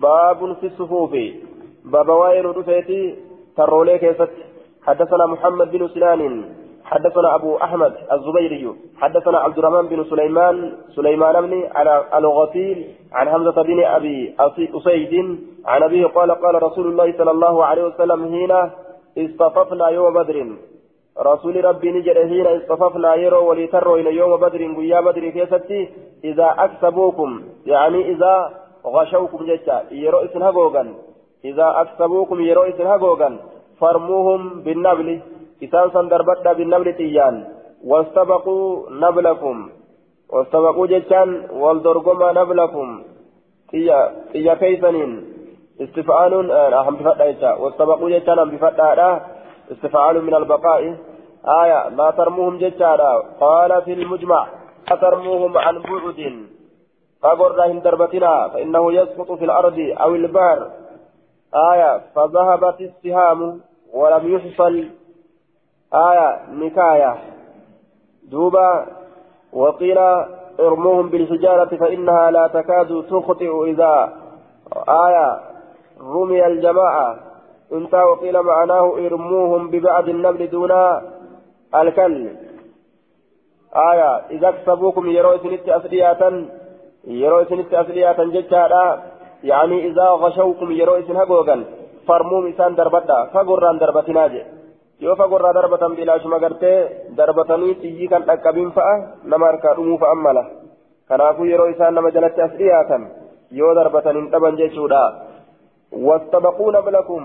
baabun fi sufuufi baaba waa'ee nu dhufeeti tarroolee keessatti حدثنا محمد بن سنان حدثنا أبو أحمد الزبيري حدثنا عبد الرحمن بن سليمان سليمان بن على الغسيل عن حمزة بن أبي أسيد عن أبيه قال قال رسول الله صلى الله عليه وسلم هنا اصطففنا يوم بدر رسول ربي نجد هنا اصطففنا يرو وليتروا إلى يوم بدر ويا بدر كيستي إذا أكسبوكم يعني إذا غشوكم جتا يرو إسنها إذا أكسبوكم يرو إسنها فرموهم بالنبل إسان سندربت بالنبل تيان واستبقوا نبلكم واستبقوا جتان والدرقما نبلكم تيا تيا كيسنين استفعال أهم بفتح واستبقوا جتان أهم بفتح استفعال من البقاء. آية لا ترموهم جتانا قال في المجمع لا ترموهم عن بعد. فقرهم دربتنا فإنه يسقط في الأرض أو البحر. آية فذهبت السهام ولم يحصل. آية نكاية. دوبا وقيل ارموهم بالحجارة فإنها لا تكاد تخطئ إذا. آية رمي الجماعة. انتهى وقيل معناه ارموهم ببعض النبل دون الكل. آية إذا اكسبوكم يروا سنت أسرياتا yeroo isinitti as dhiyaatan yaanii izaa gashawkum yeroo isin hagoogan farmuum isaan darbadha fagorraan darbatinaa je yoo fagorraa darbatan bilaashuma gartee darbatanii xiyyi kan dhaqqabin fa'a nama harkaa dhumuu fa'an mala kanaafuu yeroo isaan nama jalatti as dhiyaatan yoo darbatan hin dhaban jechuudha wastabaquuna bilakum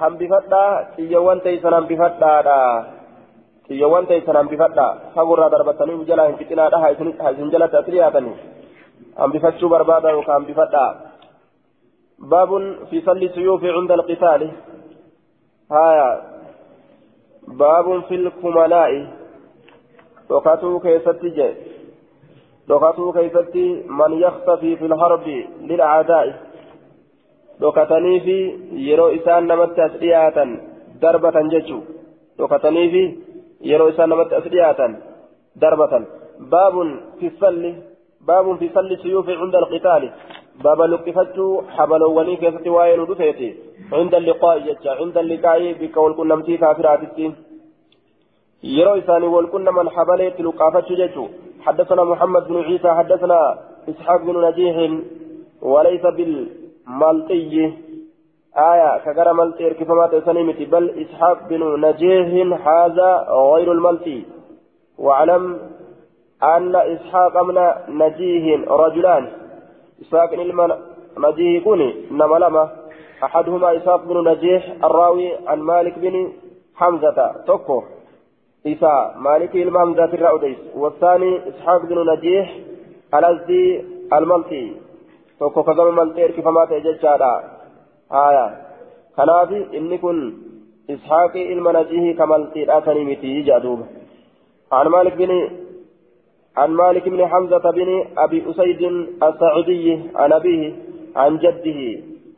hambifadhaa xiyyawwan teeysan hambifadhaadha xiyyawwan teeysan hambifadhaa fagorraa darbatanii jalaa hin fixinaadha haa isin jalatti as dhiyaatanii hambifachuu barbaada yookaan hambifadhaa باب في صل السيوف عند القتال. هايا. باب في الكملاء. دكاتو كيستي جي. دكاتو كيستي من يختفي في الحرب للأعداء. دكاتني في يرو إسان نمت أسرياتا دربة ججو دكاتني في يرو إسان نمت أسرياتا دربة. باب في الصل باب في صل السيوف عند القتال. باب لقفتو حبلوني كيف تواين ودفيتي عند اللقاء جتا عند اللقاء بك والكنمتي كافراتي يرو إساني من حبلت لقافتو جتو حدثنا محمد بن عيسى حدثنا إسحاق بن نجيح وليس بالملطي آية كجرى ملطي كفما تسنيمتي بل إسحاق بن نجيح هذا غير الملطي واعلم أن إسحاق من نجيه رجلان إسحاق علم نجيه كوني إنما لما أحدهما إسحاق بن نجيح الراوي عن مالك بن حمزة. توكو. إسا مالك علم حمزة والثاني إسحاق بن نجيح الأزدي الملكي. توكو كذا ملتير كيف ما تجد آية. كنافي إني كن إسحاق علم نجيه كملتير آتني متي جادوب. عن مالك بن عن مالك بن حمزة بن أبي أسيد السعودي عن أبيه عن جده.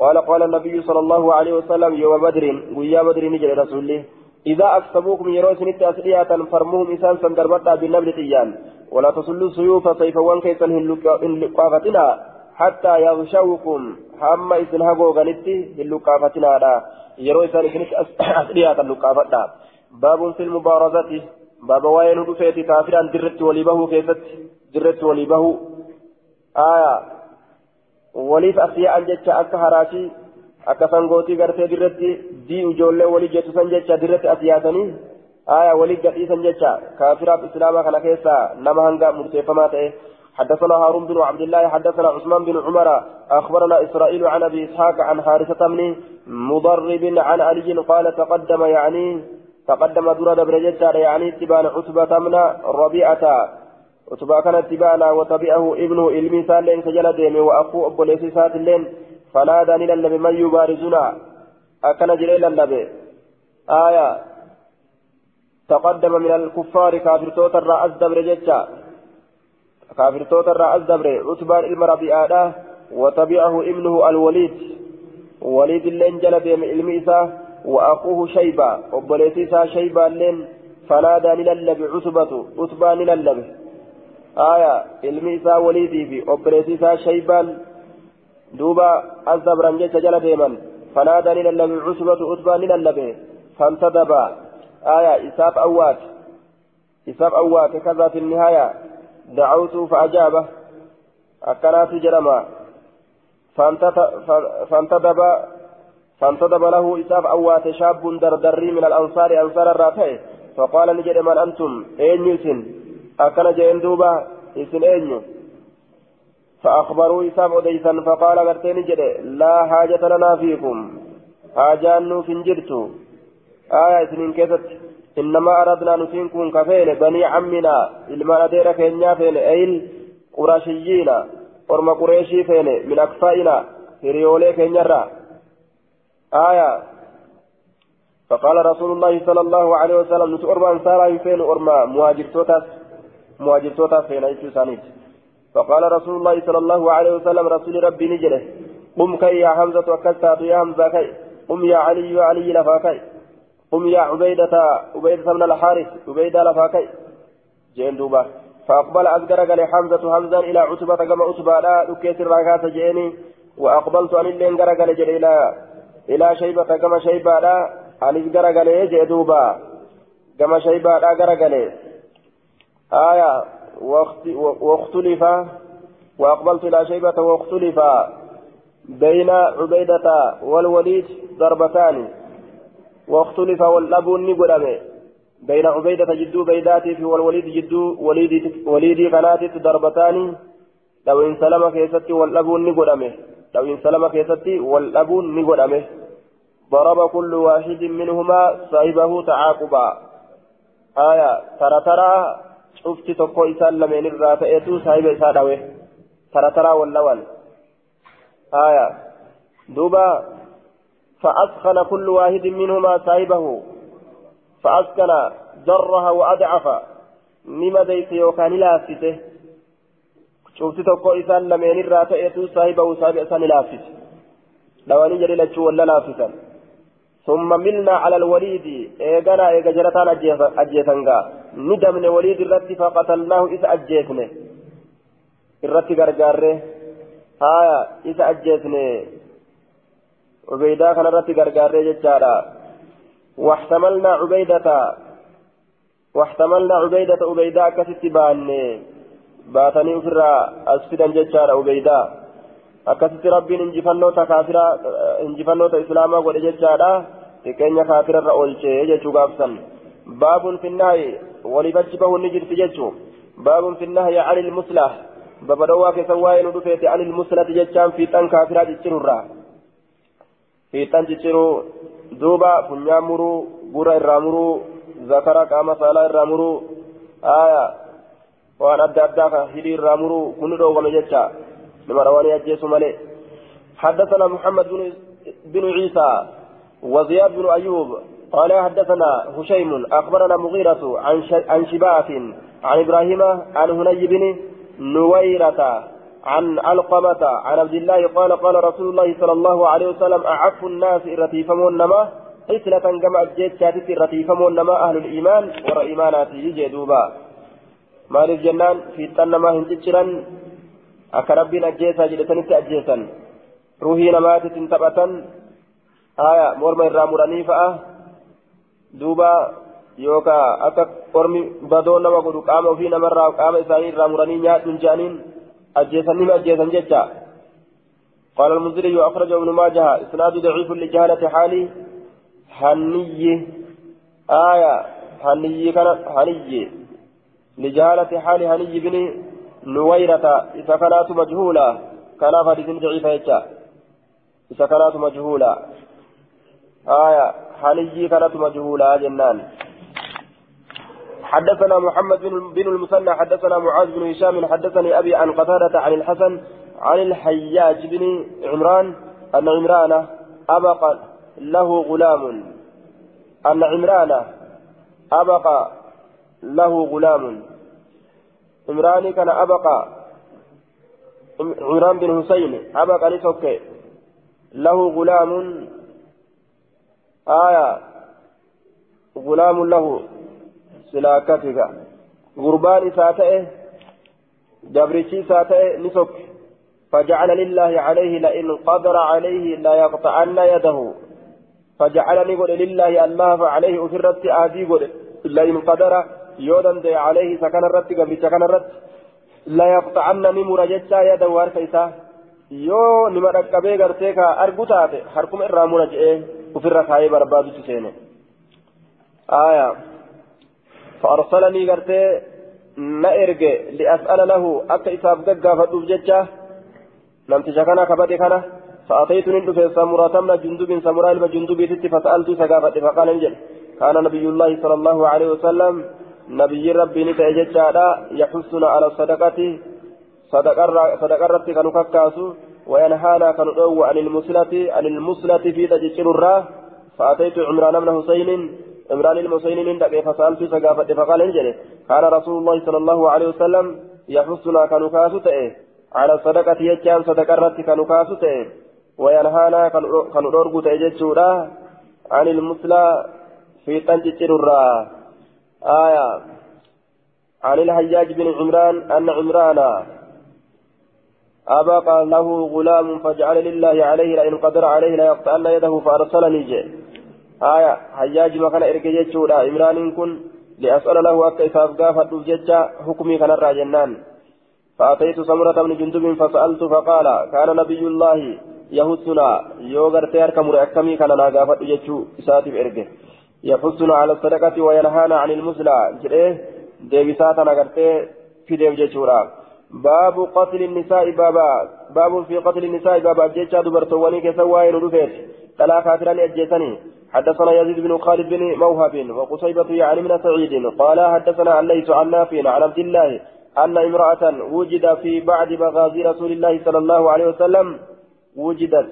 قال قال النبي صلى الله عليه وسلم يوم بدر ويا بدر نجل رسوله إذا أكسبوكم يروسن التأسلية فرموهم إنسان سندربتا بالنبل تيان ولا تصلوا سيوف سيف وان كيسا هلقافتنا حتى يغشوكم. هم إذن هقو غنتي هلقافتنا يروسن التأسلية هلقافتنا باب في المبارزة. بابا وين رفيت كافرا درت وليبه كيست درت وليبه آية وليف أخياء جتش أكا هراشي أكا سنغوتي غرتي درت دي وجولة ولي جتو سنجتش درت أسياتني آية ولي قتي سنجتش كافرا بإسلاما كان كيسا نما هنغا مرتفما حدثنا هارون بن عبد الله حدثنا عثمان بن عمر أخبرنا إسرائيل عن أبي إسحاق عن حارثة بن مضرب عن علي قال تقدم يعني تقدم دور دبر جدار يعني اتبان عتبة من ربيعة. عتبة كان اتبانا وتبعه ابنه علمي سالين سجل ديمي وأخوه أبو ليسي سات اللين فنادى للنبي من يبارزنا. أكن جليل النبي آية. تقدم من الكفار كافر توتر رأس دبر كافر توتر رأس دبر. عتبان علم ربيعة. وتبعه ابنه الوليد. وليد اللين جل ديمي ساه وأخوه شيبة وبليتيسا شيبة لين فنادى لللب عتبة عتبة لللب آية الميسا وليدي في وبليتيسا شيبة دوبا الزبرا جيت جل ديما فنادى لللب عتبة عتبة لللب فانتدب آية إساب أوات. إساب أوات كذا في النهاية. دعوت فأجابه. أكنات جرما. فانتدب فانتدب له إساف أوات شاب دردري من الأنصار أنصار الرافع فقال نجد من أنتم؟ أين يسن أكن جين دوبا يسن أين فأخبروا إساف أديسا فقال غرتين نجد لا حاجة لنا فيكم. حاجان فنجرت آية سنين كيست. إنما أردنا نسينكم كفين بني عمنا. إلما أدير كينيا فين أيل قراشيين ورم قريشي فين من أكفائنا. هريولي كينيا آية. فقال رسول الله صلى الله عليه وسلم نتو أربع أنصارا يفين أرما مهاجر توتاس مهاجر توتاس فين أيسو سانيت. فقال رسول الله صلى الله عليه وسلم رسول ربي نجله قم كي يا حمزة وكستات يا حمزة كي قم يا علي يا علي لفاكي قم يا عبيدة عبيدة من الحارث عبيدة لفاكي جين دوبا. فأقبل أذكر قال حمزة حمزة إلى عتبة كما عتبة لا لكيت الراكات جيني وأقبلت أن اللين قال إلى إلى شيبة كما شيبة لا أنيس غرغلي جدوبا كما شيبة لا غرغلي آية واختلف وأقبلت إلى شيبة واختلف بين عبيدة والوليد ضربتان واختلف والأب نقدمه بين عبيدة جدو بيداتي والوليد جدو وليدي وليدي قناتي ضربتان لو إن سلم كيستي والأب نقدمه لو سلم كيستي والأب نقدمه ضرب كل واحد منهما صاحبه تعاقبا. آية ترى ترى شفت تقو إسان لمن الراتئتو صاحب إسان ترى ترى واللول آية دوبا فأسخن كل واحد منهما صاحبه. فأسكن جرها وأضعف. نما ديس يوكان لافته شفت تقو إسان لمن الراتئتو صاحبه صاحب إسان لافته لواني جليل ولا لافتا ثم ملنا على الوليد إيقنا إيقا جرتان أجيثنغا ندمن وليد الرت فقتلناه إذا أجيثنه الرت غرغاره آية إذا أجيثنه عبيدة كان الرت غرغاره جتشارا واحتملنا عبيدة واحتملنا عبيدة عبيدة كست بان باتني أفرا أسفدا جتشارا عبيدة akkasitti rabbiin injifannoota kaafira injifannoota islaamaa godhe jechaadha xiqqeenya kaafirarra oolchee jechuu gaafsan baabun finnaahi waliif achi bahuun ni jirti jechuu baabun finnaahi anil muslah babadhowwaa keessan waa'ee nu dhufeeti anil muslati jechaan fiixan kaafiraa ciccirurraa fiixan cicciruu duuba funyaan muruu gura irraa muruu zakara qaama saalaa irraa muruu aya waan adda addaa ka hidhii irraa muruu kun dhoowwame jecha. لما رواني أجيس ملئ حدثنا محمد بن, عيسى وزياد بن أيوب قال حدثنا هشيم أخبرنا مغيرة عن عن شباث عن إبراهيم عن هني بن نويرة عن علقمة عن عبد الله قال قال رسول الله صلى الله عليه وسلم أعف الناس إرتيفمون نما قسلة كما أجيت شاتت إرتيفمون نما أهل الإيمان ور إيمانات يجي دوبا مال الجنان في التنما هنجتشرا akka rabbiin ajjeesaa jedhetanitti ajjeesan ruhii namaatiitiin taphatan haya morma irraa muranii fa'a duuba yookaan akka ormi badoo nama godhu qaama ofii namarraa qaama isaanii irraa muranii nyaadhuun jedhaniin ajjeesan nima ajjeesan jecha قال المنذري أخرجه ابن ماجه إسناد ضعيف لجهالة حالي هني آية هني كانت هني لجهالة حال هني بن نويرة إذا مجهولة. كان حديث ضعيف يجا إذا كانت مجهولة. آية حنيجي كانت مجهولة جنان. حدثنا محمد بن المثنى حدثنا معاذ بن هشام حدثني أبي عن قتادة عن الحسن عن الحياج بن عمران أن عمران أبق له غلام. أن عمران أبق له غلام. عمران كان أبقى. عمران بن حسين أبقى لتوكي له غلام. آية. غلام له. سلاكتك. غربان ساتئه جبريشي ساتئه نسك. فجعل لله عليه لئن قدر عليه لا يقطعن يده. فجعلني قل لله الله فعليه أفرت آدي قل لئن قدر. Yoo danda'e alayhi isa kanarratti gabricha kanarratti la yaqxa'anna ni mura jechaa yaada harka isaa yoo nima dhaqqabee gartee ka argu taate harkuma irraa mura je'ee ofirra kaayee barbaadutti seene aya فأرسلني قرتي نأرج لأسأل له أكا إساف قاقا ججة نمتش كان كبدي كان فأتيت ندف سمرة من جندب سمرة الجندب تتي فسألت سقافة فقال انجل كان نبي الله صلى الله عليه وسلم نبي ربي نتا ججادا يحثنا على الصدقة صدقة رتي كانوا كاكاسو وينهانا كانوا دو عن المسلة عن المسلة في تجسر الراه فأتيت عمران بن حسين عمران المسين عندك فسألت سقافة فقال انجل كان رسول الله صلى الله عليه وسلم يحثنا كانوا كاسو على الصدقة يجان صدقة رتي كانوا كاسو وينهانا كانوا تجسورا عن المسلة في تنجسر الراه آية. عن الحجاج بن عمران أن عمران أبقى له غلام فجعل لله عليه لئن قدر عليه ليقطعن يده فأرسلني جي آية. حجاج ما كان إرقى جتشودا عمران كن لأسأل له أكا إساف قافت جتشا حكمي كان الراجنان فأتيت سمرة بن جندب فسألت فقال كان نبي الله يهثنا يوغر تيار كمر أكمي كان ناقافة يجو إساتي إرقه يحثنا على الصدقة وينهانا عن المسلى جريه ديبساتنا قرتي في ديب جيشورا. باب قتل النساء بابا. باب في قتل النساء بابا. جيشا دبرتواني كسوائن رفيت تلا كافران أجيتني حدثنا يزيد بن خالد بن موهب وقصيبة يعني من سعيد قال حدثنا الليث عن نافع عن عبد الله أن امرأة وجد في بعد مغازي رسول الله صلى الله عليه وسلم وجدت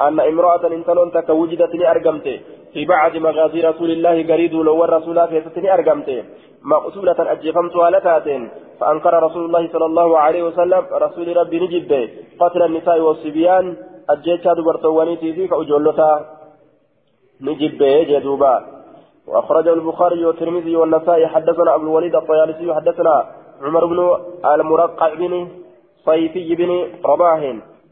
أن امرأة انتلون تك وجدت أرقمت في بعد مغازي رسول الله قريد لو الرسول في ستني أرقمت. مقصولة أجفمت لتاتين فأنكر رسول الله صلى الله عليه وسلم رسول ربي نجد قتل النساء والصبيان أجيتها دبرتواني تيزي كأجولتا نجد جدوبا. وأخرجه البخاري والترمذي والنسائي. حدثنا أبو الوليد الطيالسي حدثنا عمر بن المرقع بن صيفي بن رباح.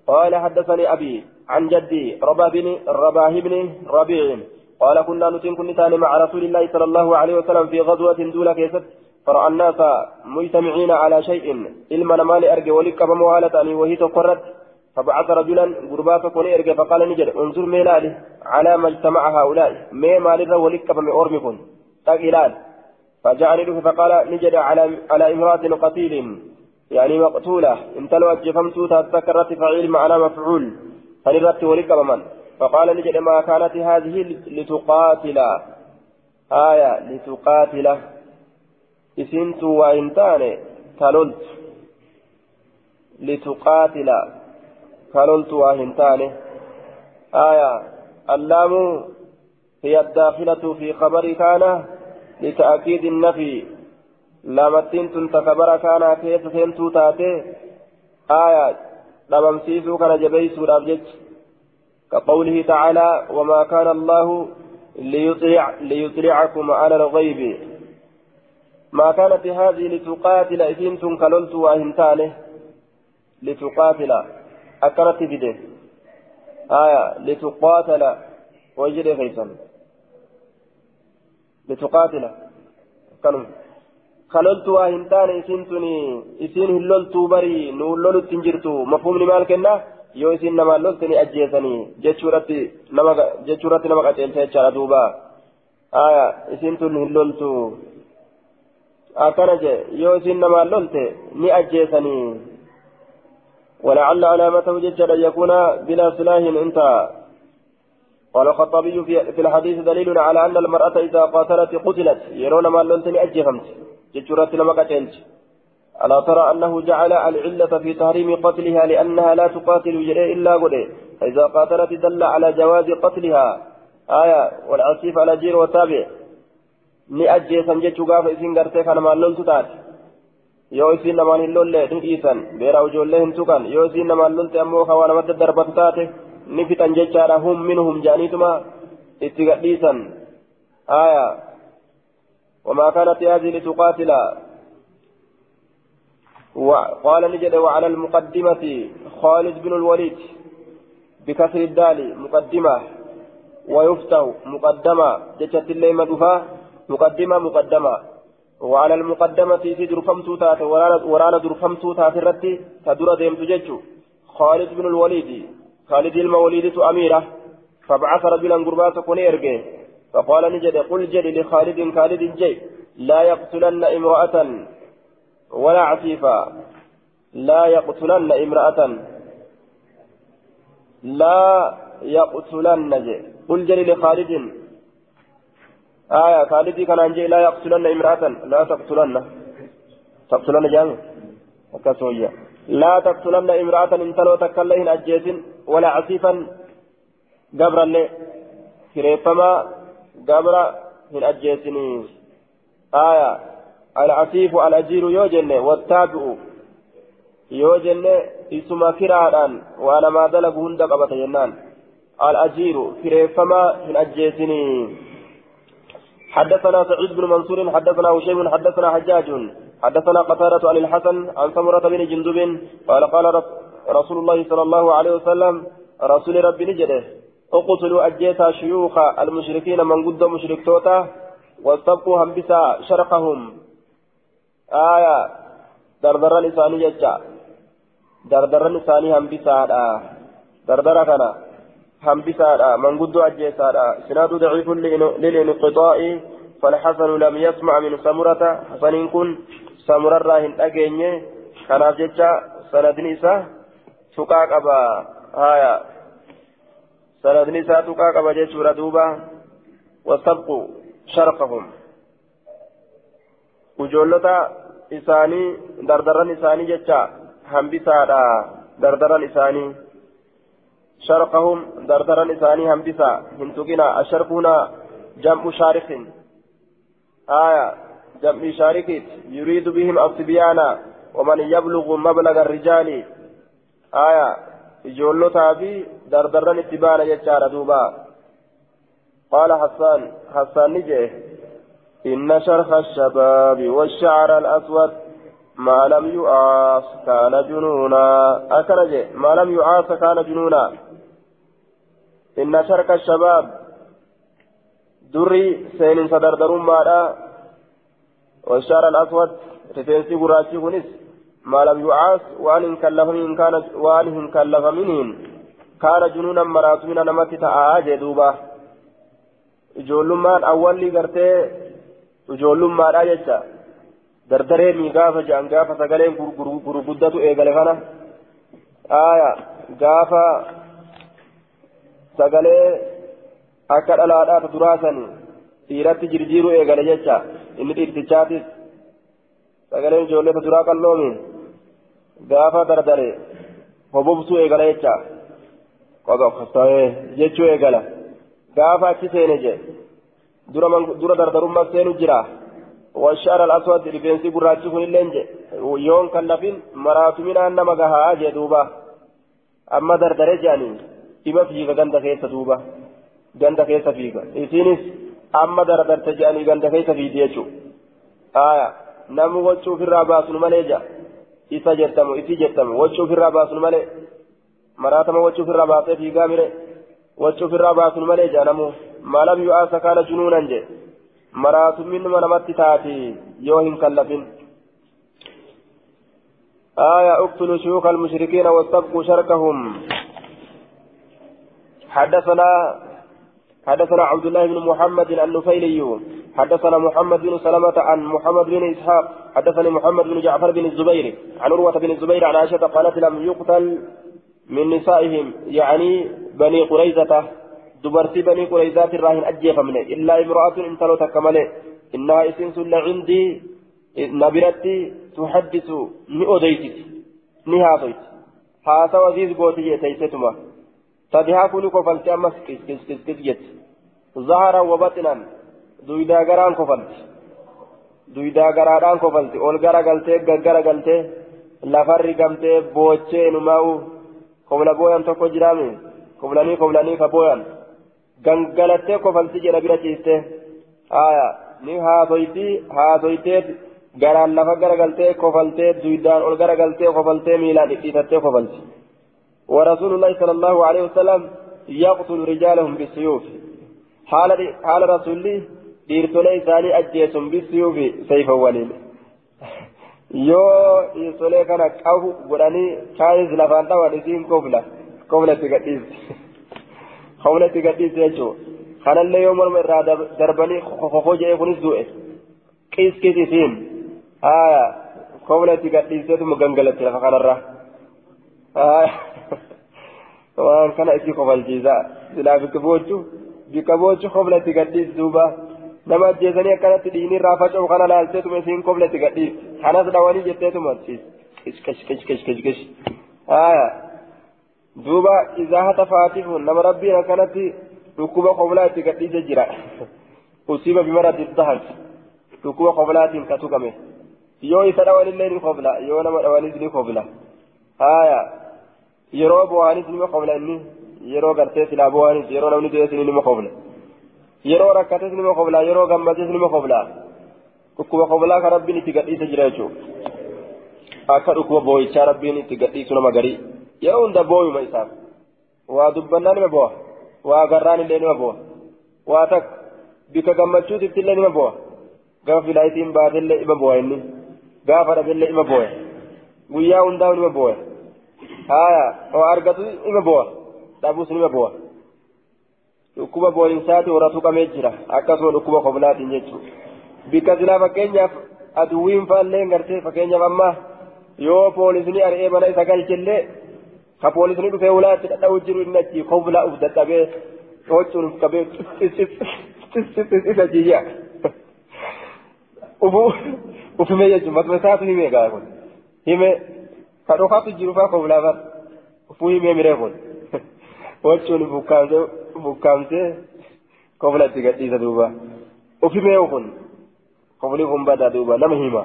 قال حدثني أبي عن جدي رباه بن رباه بن ربيع قال كنا نتين كن مع رسول الله صلى الله عليه وسلم في غزوة دولة كيست. فرأى الناس مجتمعين على شيء. علما مال أرجع ولك بموالة وهي تقرت فبعث رجلا غربات كون إرجع فقال نجد انظر ميلالي على ما اجتمع هؤلاء. ما مال ولك بمأرمكم تقيلان فجاءني فقال نجد على على امرأة قتيل. يعني مقتولة. انت لو أجفمت تذكرت فعيل معنا مفعول. فلرت ولك بمن؟ فقال نجد ما كانت هذه لتقاتل. آية لتقاتل. إسنت وإنتان كللت. لتقاتل. كللت وإنتان. آية اللام هي الداخلة في خبر كان لتأكيد النفي. لامتين تنتكبر كان كيف سنتو تاتي؟ آية لممسيسو كان جبيسو الأبجد كقوله تعالى وما كان الله ليطلع ليطلعكم على الغيب ما كانت هذه لتقاتل إذن تنكللت وأهنتانه لتقاتل أكرت بده آية لتقاتل وجد فيصل لتقاتل كانوا خللت وهنتان إسنتني إسين هللت بري نوللت تنجرتو مفهوم لمال كنا loltani ajjeesanii jechuurratti nama jechuurratti nama qaceelcha jechaadha duuba. Aya isin tun hin loltu. Akkana je yoo isin namaan lolte ni ajjeesanii. ولعل علامته أن يكون بلا سلاح انتهى قال الخطابي في الحديث دليل على أن المرأة إذا قاتلت قتلت يرون ما لنتني أجفمت جتشورات لما قتلت ألا ترى أنه جعل العلة في تحريم قتلها لأنها لا تقاتل جري إلا قده فإذا قاتلت دل على جواز قتلها آية والعصيف على جير وتابع ni ajjeesan jechuu gaafa isin gartee kana maal loltu taate yoo isin namaan hin lolle ni dhiisan beera ijoollee hin tuqan yoo isin namaan lolte ammoo kawaa namatti darbatu taate ni fixan jechaadha hum minhum jaaniituma itti gadhiisan aya وما كانت هذه لتقاتل وقال نجد وعلى المقدمة خالد بن الوليد بكسر الدال مقدمة ويفتح مقدمة. جتت اللي مدفع مقدمة مقدمة. وعلى المقدمة في درفمت تات ورانا درفمت تات الرد تدور ديم تججو. خالد بن الوليد خالد الموليد أميرة. فبعث رجلا قربات كون يرجع فقال نجد قل جد لخالد خالد جي لا يقتلن امرأة ولا عفيفا لا يقتلن امرأة لا يقتلن جي. قل جد لخالد. آية خالد كان أنجي لا يقتلن امرأة لا تقتلن. تقتلن جامع. وكسوية لا تقتلن امرأة إن تلو تكلهن أجيس ولا عسيفا قبرا لي كريفما قبرا من أجيسني آية العسيف الأجير يوجن والتابع يوجن اسم كرادان وأنا ما دلق هند قبط جنان الأجير كريفما من أجيسني حدثنا سعيد بن منصور حدثنا هشيم حدثنا حجاج حدثنا قتادة عن الحسن عن سمرة بن جندب قال قال رسول الله صلى الله عليه وسلم رسول ربي نجده اقتلوا أجيتا شيوخ المشركين من قد مشرك توتا واستبقوا هم بسا شرقهم آية dardaran isaanii jecha dardaran isaanii hambisaadha dardara kana hambisaadha manguddoo ajjeesaadha isnaadu daciifun lilinqixaa'i فالحسن لم يسمع من سمرة حسن كن سمرة راهن أجيني كان جتا سند نساء تقاق أبا هايا سند نساء تقاق أبا جيشورة دوبا وسبقوا شرقهم وجولتا إساني دردران إساني جتا همبسا دردران إساني شرقهم دردران إساني همبسا هنتقنا الشرق هنا جمع شارخ آية جمع شاركت يريد بهم الصبيان ومن يبلغ مبلغ الرجال آية إجولتها في دردران اتبان يجار دوبا قال حسان حسان نجيه إن شرخ الشباب والشعر الأسود ما لم يعاص كان جنونا أكرج ما لم يعاص كان جنونا إن شرك الشباب دري سين صدردر مالا والشعر الأسود رفينسي ما لم يعاص وأن إن كلف من كان وأن إن كلف منهم كان جنونا مرات من نمت تعاجي دوبا ijoollummaan awwalli gartee ijoollummaadha jecha dardaree mii gaafa je'an gaafa sagaleen gurguddatu eegale kana aaya gaafa sagalee akka dhalaadhaaf duraasan dhiiratti jirjiiruu eegale jecha inni dhiirtichaatis sagaleen ijoolleeta duraa qalloomi gaafa dardare hobobsuu eegala jecha. Qoqoqostaa'ee jechuu eegala. Gaafa achi seene je dura dardarummaa seenu jira. والشعر الأسود رفينسي قراتي كن اللين يون كلفين مراتمين أنما قها جي دوبا أما دردر جاني إما فيك غند كيس دوبا غند كيس فيك إسينس أما دردر تجاني غند كيس في ديشو آية نمو وچو في الراباس نماليجا إسا جتمو إسي جتمو وچو في الراباس نمالي مراتما وچو في الراباس في غامره وچو في الراباس نماليجا نمو ما لم يؤاس كان جنونا جي maraatu minuma namatti taati yoo hin kallafin. آية اقتلوا شيوخ المشركين واستبقوا شركهم حدثنا حدثنا عبد الله بن محمد النفيلي حدثنا محمد بن سلمة عن محمد بن إسحاق حدثني محمد بن جعفر بن الزبير عن عروة بن الزبير عن عائشة قالت لم يقتل من نسائهم يعني بني قريزة دبرتي بني قريزات الراهن أجيفمني إلا امرأة انتلو تكمله إنها إسنس عندي نبرتي تحدث نؤديتك نهاضيت هذا وزيز قوتي تيستما تدها كل كفلت أمس كس كس كس جت ظهرا وبطنا دويدا غران كفلت دويدا غران كفلت أول غرا غلتي غرا غلتي lafarri gamtee boochee numaa'u kobla booyan tokko jiraame koblanii koblanii ka booyan gangalattee kofalti jedha bira ciiste aya ni haasoyti haasoytee garaan lafa garagaltee kofaltee duydaan ol garagaltee kofaltee miilaan dhidhiitattee kofalti ورسول الله صلى الله عليه وسلم يقتل رجالهم بالسيوف حال حال رسول الله ajjeesun bisiyuufi sayfa waliin yoo dhiirtolee kana qabu godhanii kaanis lafaan dhawan isiin kofla kofla itti gadhiisti kofla itti gadhiisti jechuun kanallee yoo morma irraa darbanii kokoo jedhee kunis du'e qiskis isiin haya kofla itti gadhiisteetuma gangalatti lafa kanarraa waan kana itti kofalchiisaa silaa bikka boochu bikka boochu kofla itti gadhiis duuba nama ajjeesanii akkanatti dhiinii irraa faca'u kana laalteetuma isiin kofla itti gadhiis kanas dhawanii jetteetuma kish kish kish kish kish kish haya duuba izaa hata faatifuun nama rabbiin akkanatti dhukkuba koblaa itti gadhiise jira usiiba bimarati dahan dhukkuba koblaatiin ka tuqame yoo isa dhawanillee ni kobla yoo nama dhawanis ni kobla haya yeroo bu'aanis nima kobla inni yeroo gartee silaa bu'aanis yeroo namni du'ees ni nima kobla yeroo rakkates nima kobla yeroo gammades nima kobla dhukkuba koblaa ka rabbiin itti gadhiise jira jechuudha akka dhukkuba boo'ichaa rabbiin itti gadhiisu nama garii yeroo hunda booyuma isaaf waa dubbannaa nima bo'a waa garraan illee nima bo'a waa takka bika gammachuutitti illee nima bo'a gaafa filaayitiin baatillee ima bo'a inni gaafa dhabillee ima bo'a guyyaa hundaa nima boo'a haya oo argatu nima boo'a dhabuus nima boo'a dhukkuba boo'insaati horatu qamee jira akkasuma dhukkuba koblaatiin jechuudha bikka silaa fakkeenyaaf aduwwiin faallee gartee fakkeenyaaf amma yoo poolisni ari'ee mana isa galchellee ka poolisni dhufee ulaatti dhadha'u jiru inni achi koblaa uf dadhabee hocuun uf qabee isa jiyyaa ufu ufime jechuun matuma isaatu himee gaa kun kun hocuun bukkaamsee bukkaamsee koblatti gadhiisa duuba ufimee kun koflii kun badaa duuba nama hima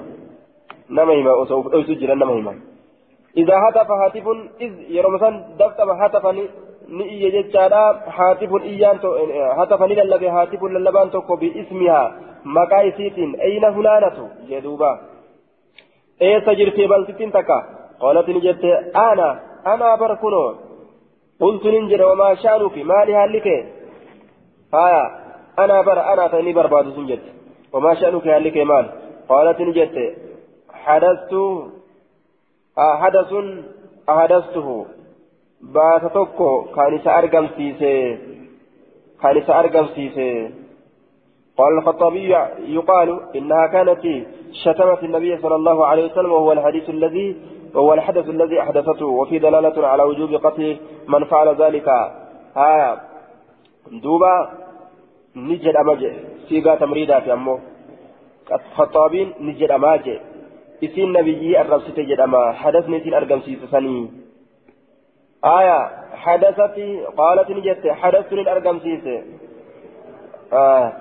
nama hima osoo uf dhoysu jiran nama hima إذا هتف هاتف إذ يرمسان دفتم هتف نئي جتشادا هاتف إيان هتف نللب هاتف للبان توكو باسمها مقايسيت أين فلانة جدوبا إيه سجرتي بلتتين تكا قالت نجت أنا أنا بركنو. قلت ننجر وما شأنك؟ ما لها لك هايا أنا بر أنا تاني برباد سنجت. وما شأنك لك مال؟ قالت نجت حدثت حدث أحدثته. baasa tokko kan isa argamsiise kan isa argamsiise قال الخطابي يقال إنها كانت شتمت النبي صلى الله عليه وسلم وهو الحديث الذي وهو الحدث الذي أحدثته وفي دلالة على وجوب قتل من فعل ذلك. ها دوبا نجد أمجي سيغا تمريدا في أمه. خطابين نجد أماجي إسين نبيي الرسول تجد أما. حدث نسين أرقم سيسسني آية حدثت قالت نجت حدثت الأرقم سيسي آه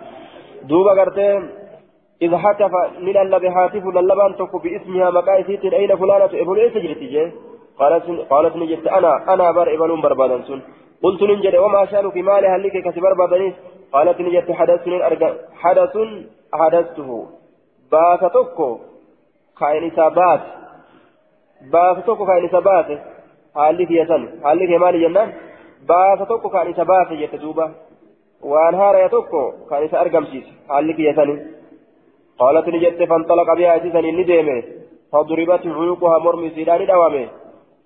دوبا قرتين إذا هتف نللب هاتف للبان تكو باسمها مقايسيت أين فلانة إبن إيس جرتي قالت قالت نجت أنا أنا بر إبن بربادا سن. قلت ننجد وما شأنك؟ مالي هل لك كسبر بابنيس قالت نجت حدث حدث حدثته. بات تكو كاين سابات بات تكو كاين سابات haalli kiyya san haalli kee maali jennaan baasa tokko kan isa baase jette duuba waan haaraya tokko bihaa isii saniin ni deeme faduribat cuyuquhaa mormi isiidhaa ni dhawame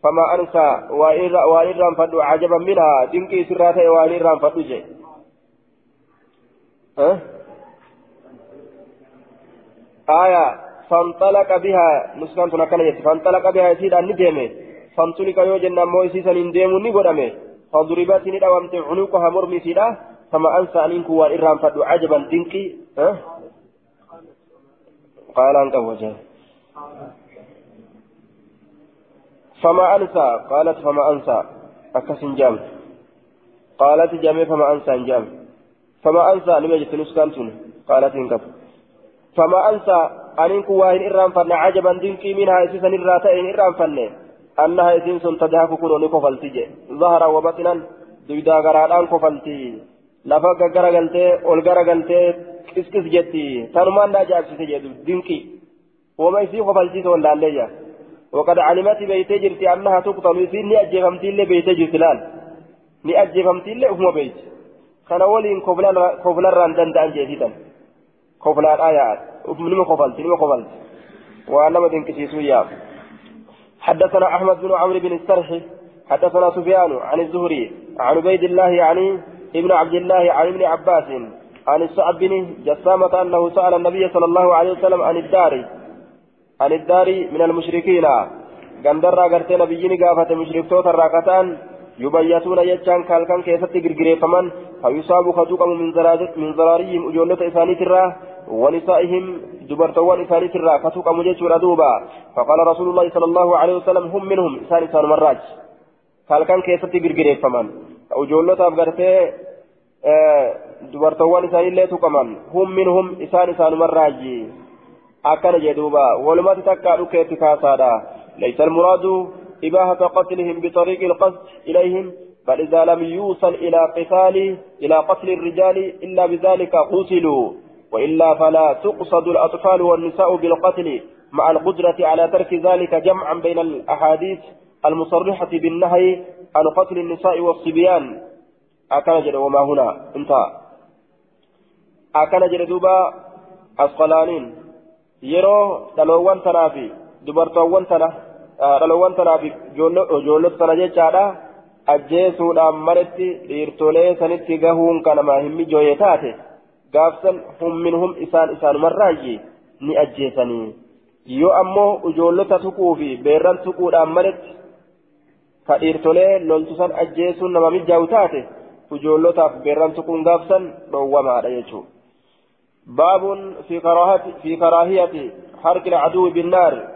فما أنسى وإن فدو عجبا منها. دنكي سراته وإن فدو جي. أه؟ آية. فانطلق بها نسكان تنكنا فانطلق بها أن ندمه فانطلق يو جنة موسي سنين ديمو نقدمه فضربت ندوامت عنقها مرمي سيدا فما أنسى أن إنكو وإن فدو عجبا دنكي أه؟ قال أنك وجه. فما أنسى؟ قالت فما أنسى. أكس جام. قالت جامع فما أنسى جام. فما أنسى لم يجد نسكانتون قالت إنكب فما أنسى أن إنكو واهن إرام فن. عجبا دينكي منها إسيسا إراتين إرام فن. أنها إسين سن تدهك كنون كفلتي ظهرا وبطنا دويدا غرادان كفلتي لفا غرغلتي أول غرغلتي كس جتي تنمان دا جابسي جدو دينكي وما يسي كفلتي تولى الليجا وقد علمت بيتي جرتي أنها تقتل يسين نأجي فمتي اللي بيتي جرتي لال نأجي فمتي اللي أفما بيت كان ولين كفلا راندان دان جيسيتا كفلا آيات نما كفلت نما كفلت وأنا مدين كسيسويا حدثنا أحمد بن عمرو بن السرح حدثنا سفيان عن الزهري عن عبيد الله يعني ابن عبد الله عن ابن عباس عن الصعب بن جسامة أنه سأل النبي صلى الله عليه وسلم عن الدار عن الدار من المشركين. غندرا غرتي نبيين غافة مشركتوتا راكتان يبيتون يجان كالكان كيست غرغريفمن فيصاب خدوقا من من زراريهم أجولة إساني ترى ونسائهم دبرتوان إساني ترى كتوقا مجيشور دوبا فقال رسول الله صلى الله عليه وسلم هم منهم إساني سان مراج كالكان كيست غرغريفمن أجولة غرتي dubartoowwan isaaniillee tuqaman. Hum minhum isaan isaan marraaji. Akkana jee duuba walumatti takkaa dhukeetti kaasaadha. Laysa almuraadu إباحة قتلهم بطريق القصد إليهم بل إذا لم يوصل إلى قتال إلى قتل الرجال إلا بذلك قتلوا وإلا فلا تقصد الأطفال والنساء بالقتل مع القدرة على ترك ذلك جمعا بين الأحاديث المصرحة بالنهي عن قتل النساء والصبيان جد وما هنا انتهى akkana jedhe duuba asqalaaniin yeroo dhaloowwan tanaa fi dubartoowwan tana dhaloowwan tanaa fi ijoollota tana jechaadha. Ajjeesuudhaan manatti dhiirtolee sanitti gahuun kanama hin mijooye taate? Gaafsan humminhum isaan isaanumarraayye ni ajjeesanii. Yoo ammoo ijoollota tuquu fi beerran tuquudhaan manatti ka dhiirtolee loltusan ajjeesuun nama mijaa'u taate ijoollotaaf beerran tuquun gaafsan dhoowwamaadha jechuudha. باب في كراهية في كراهية حرق العدو بالنار.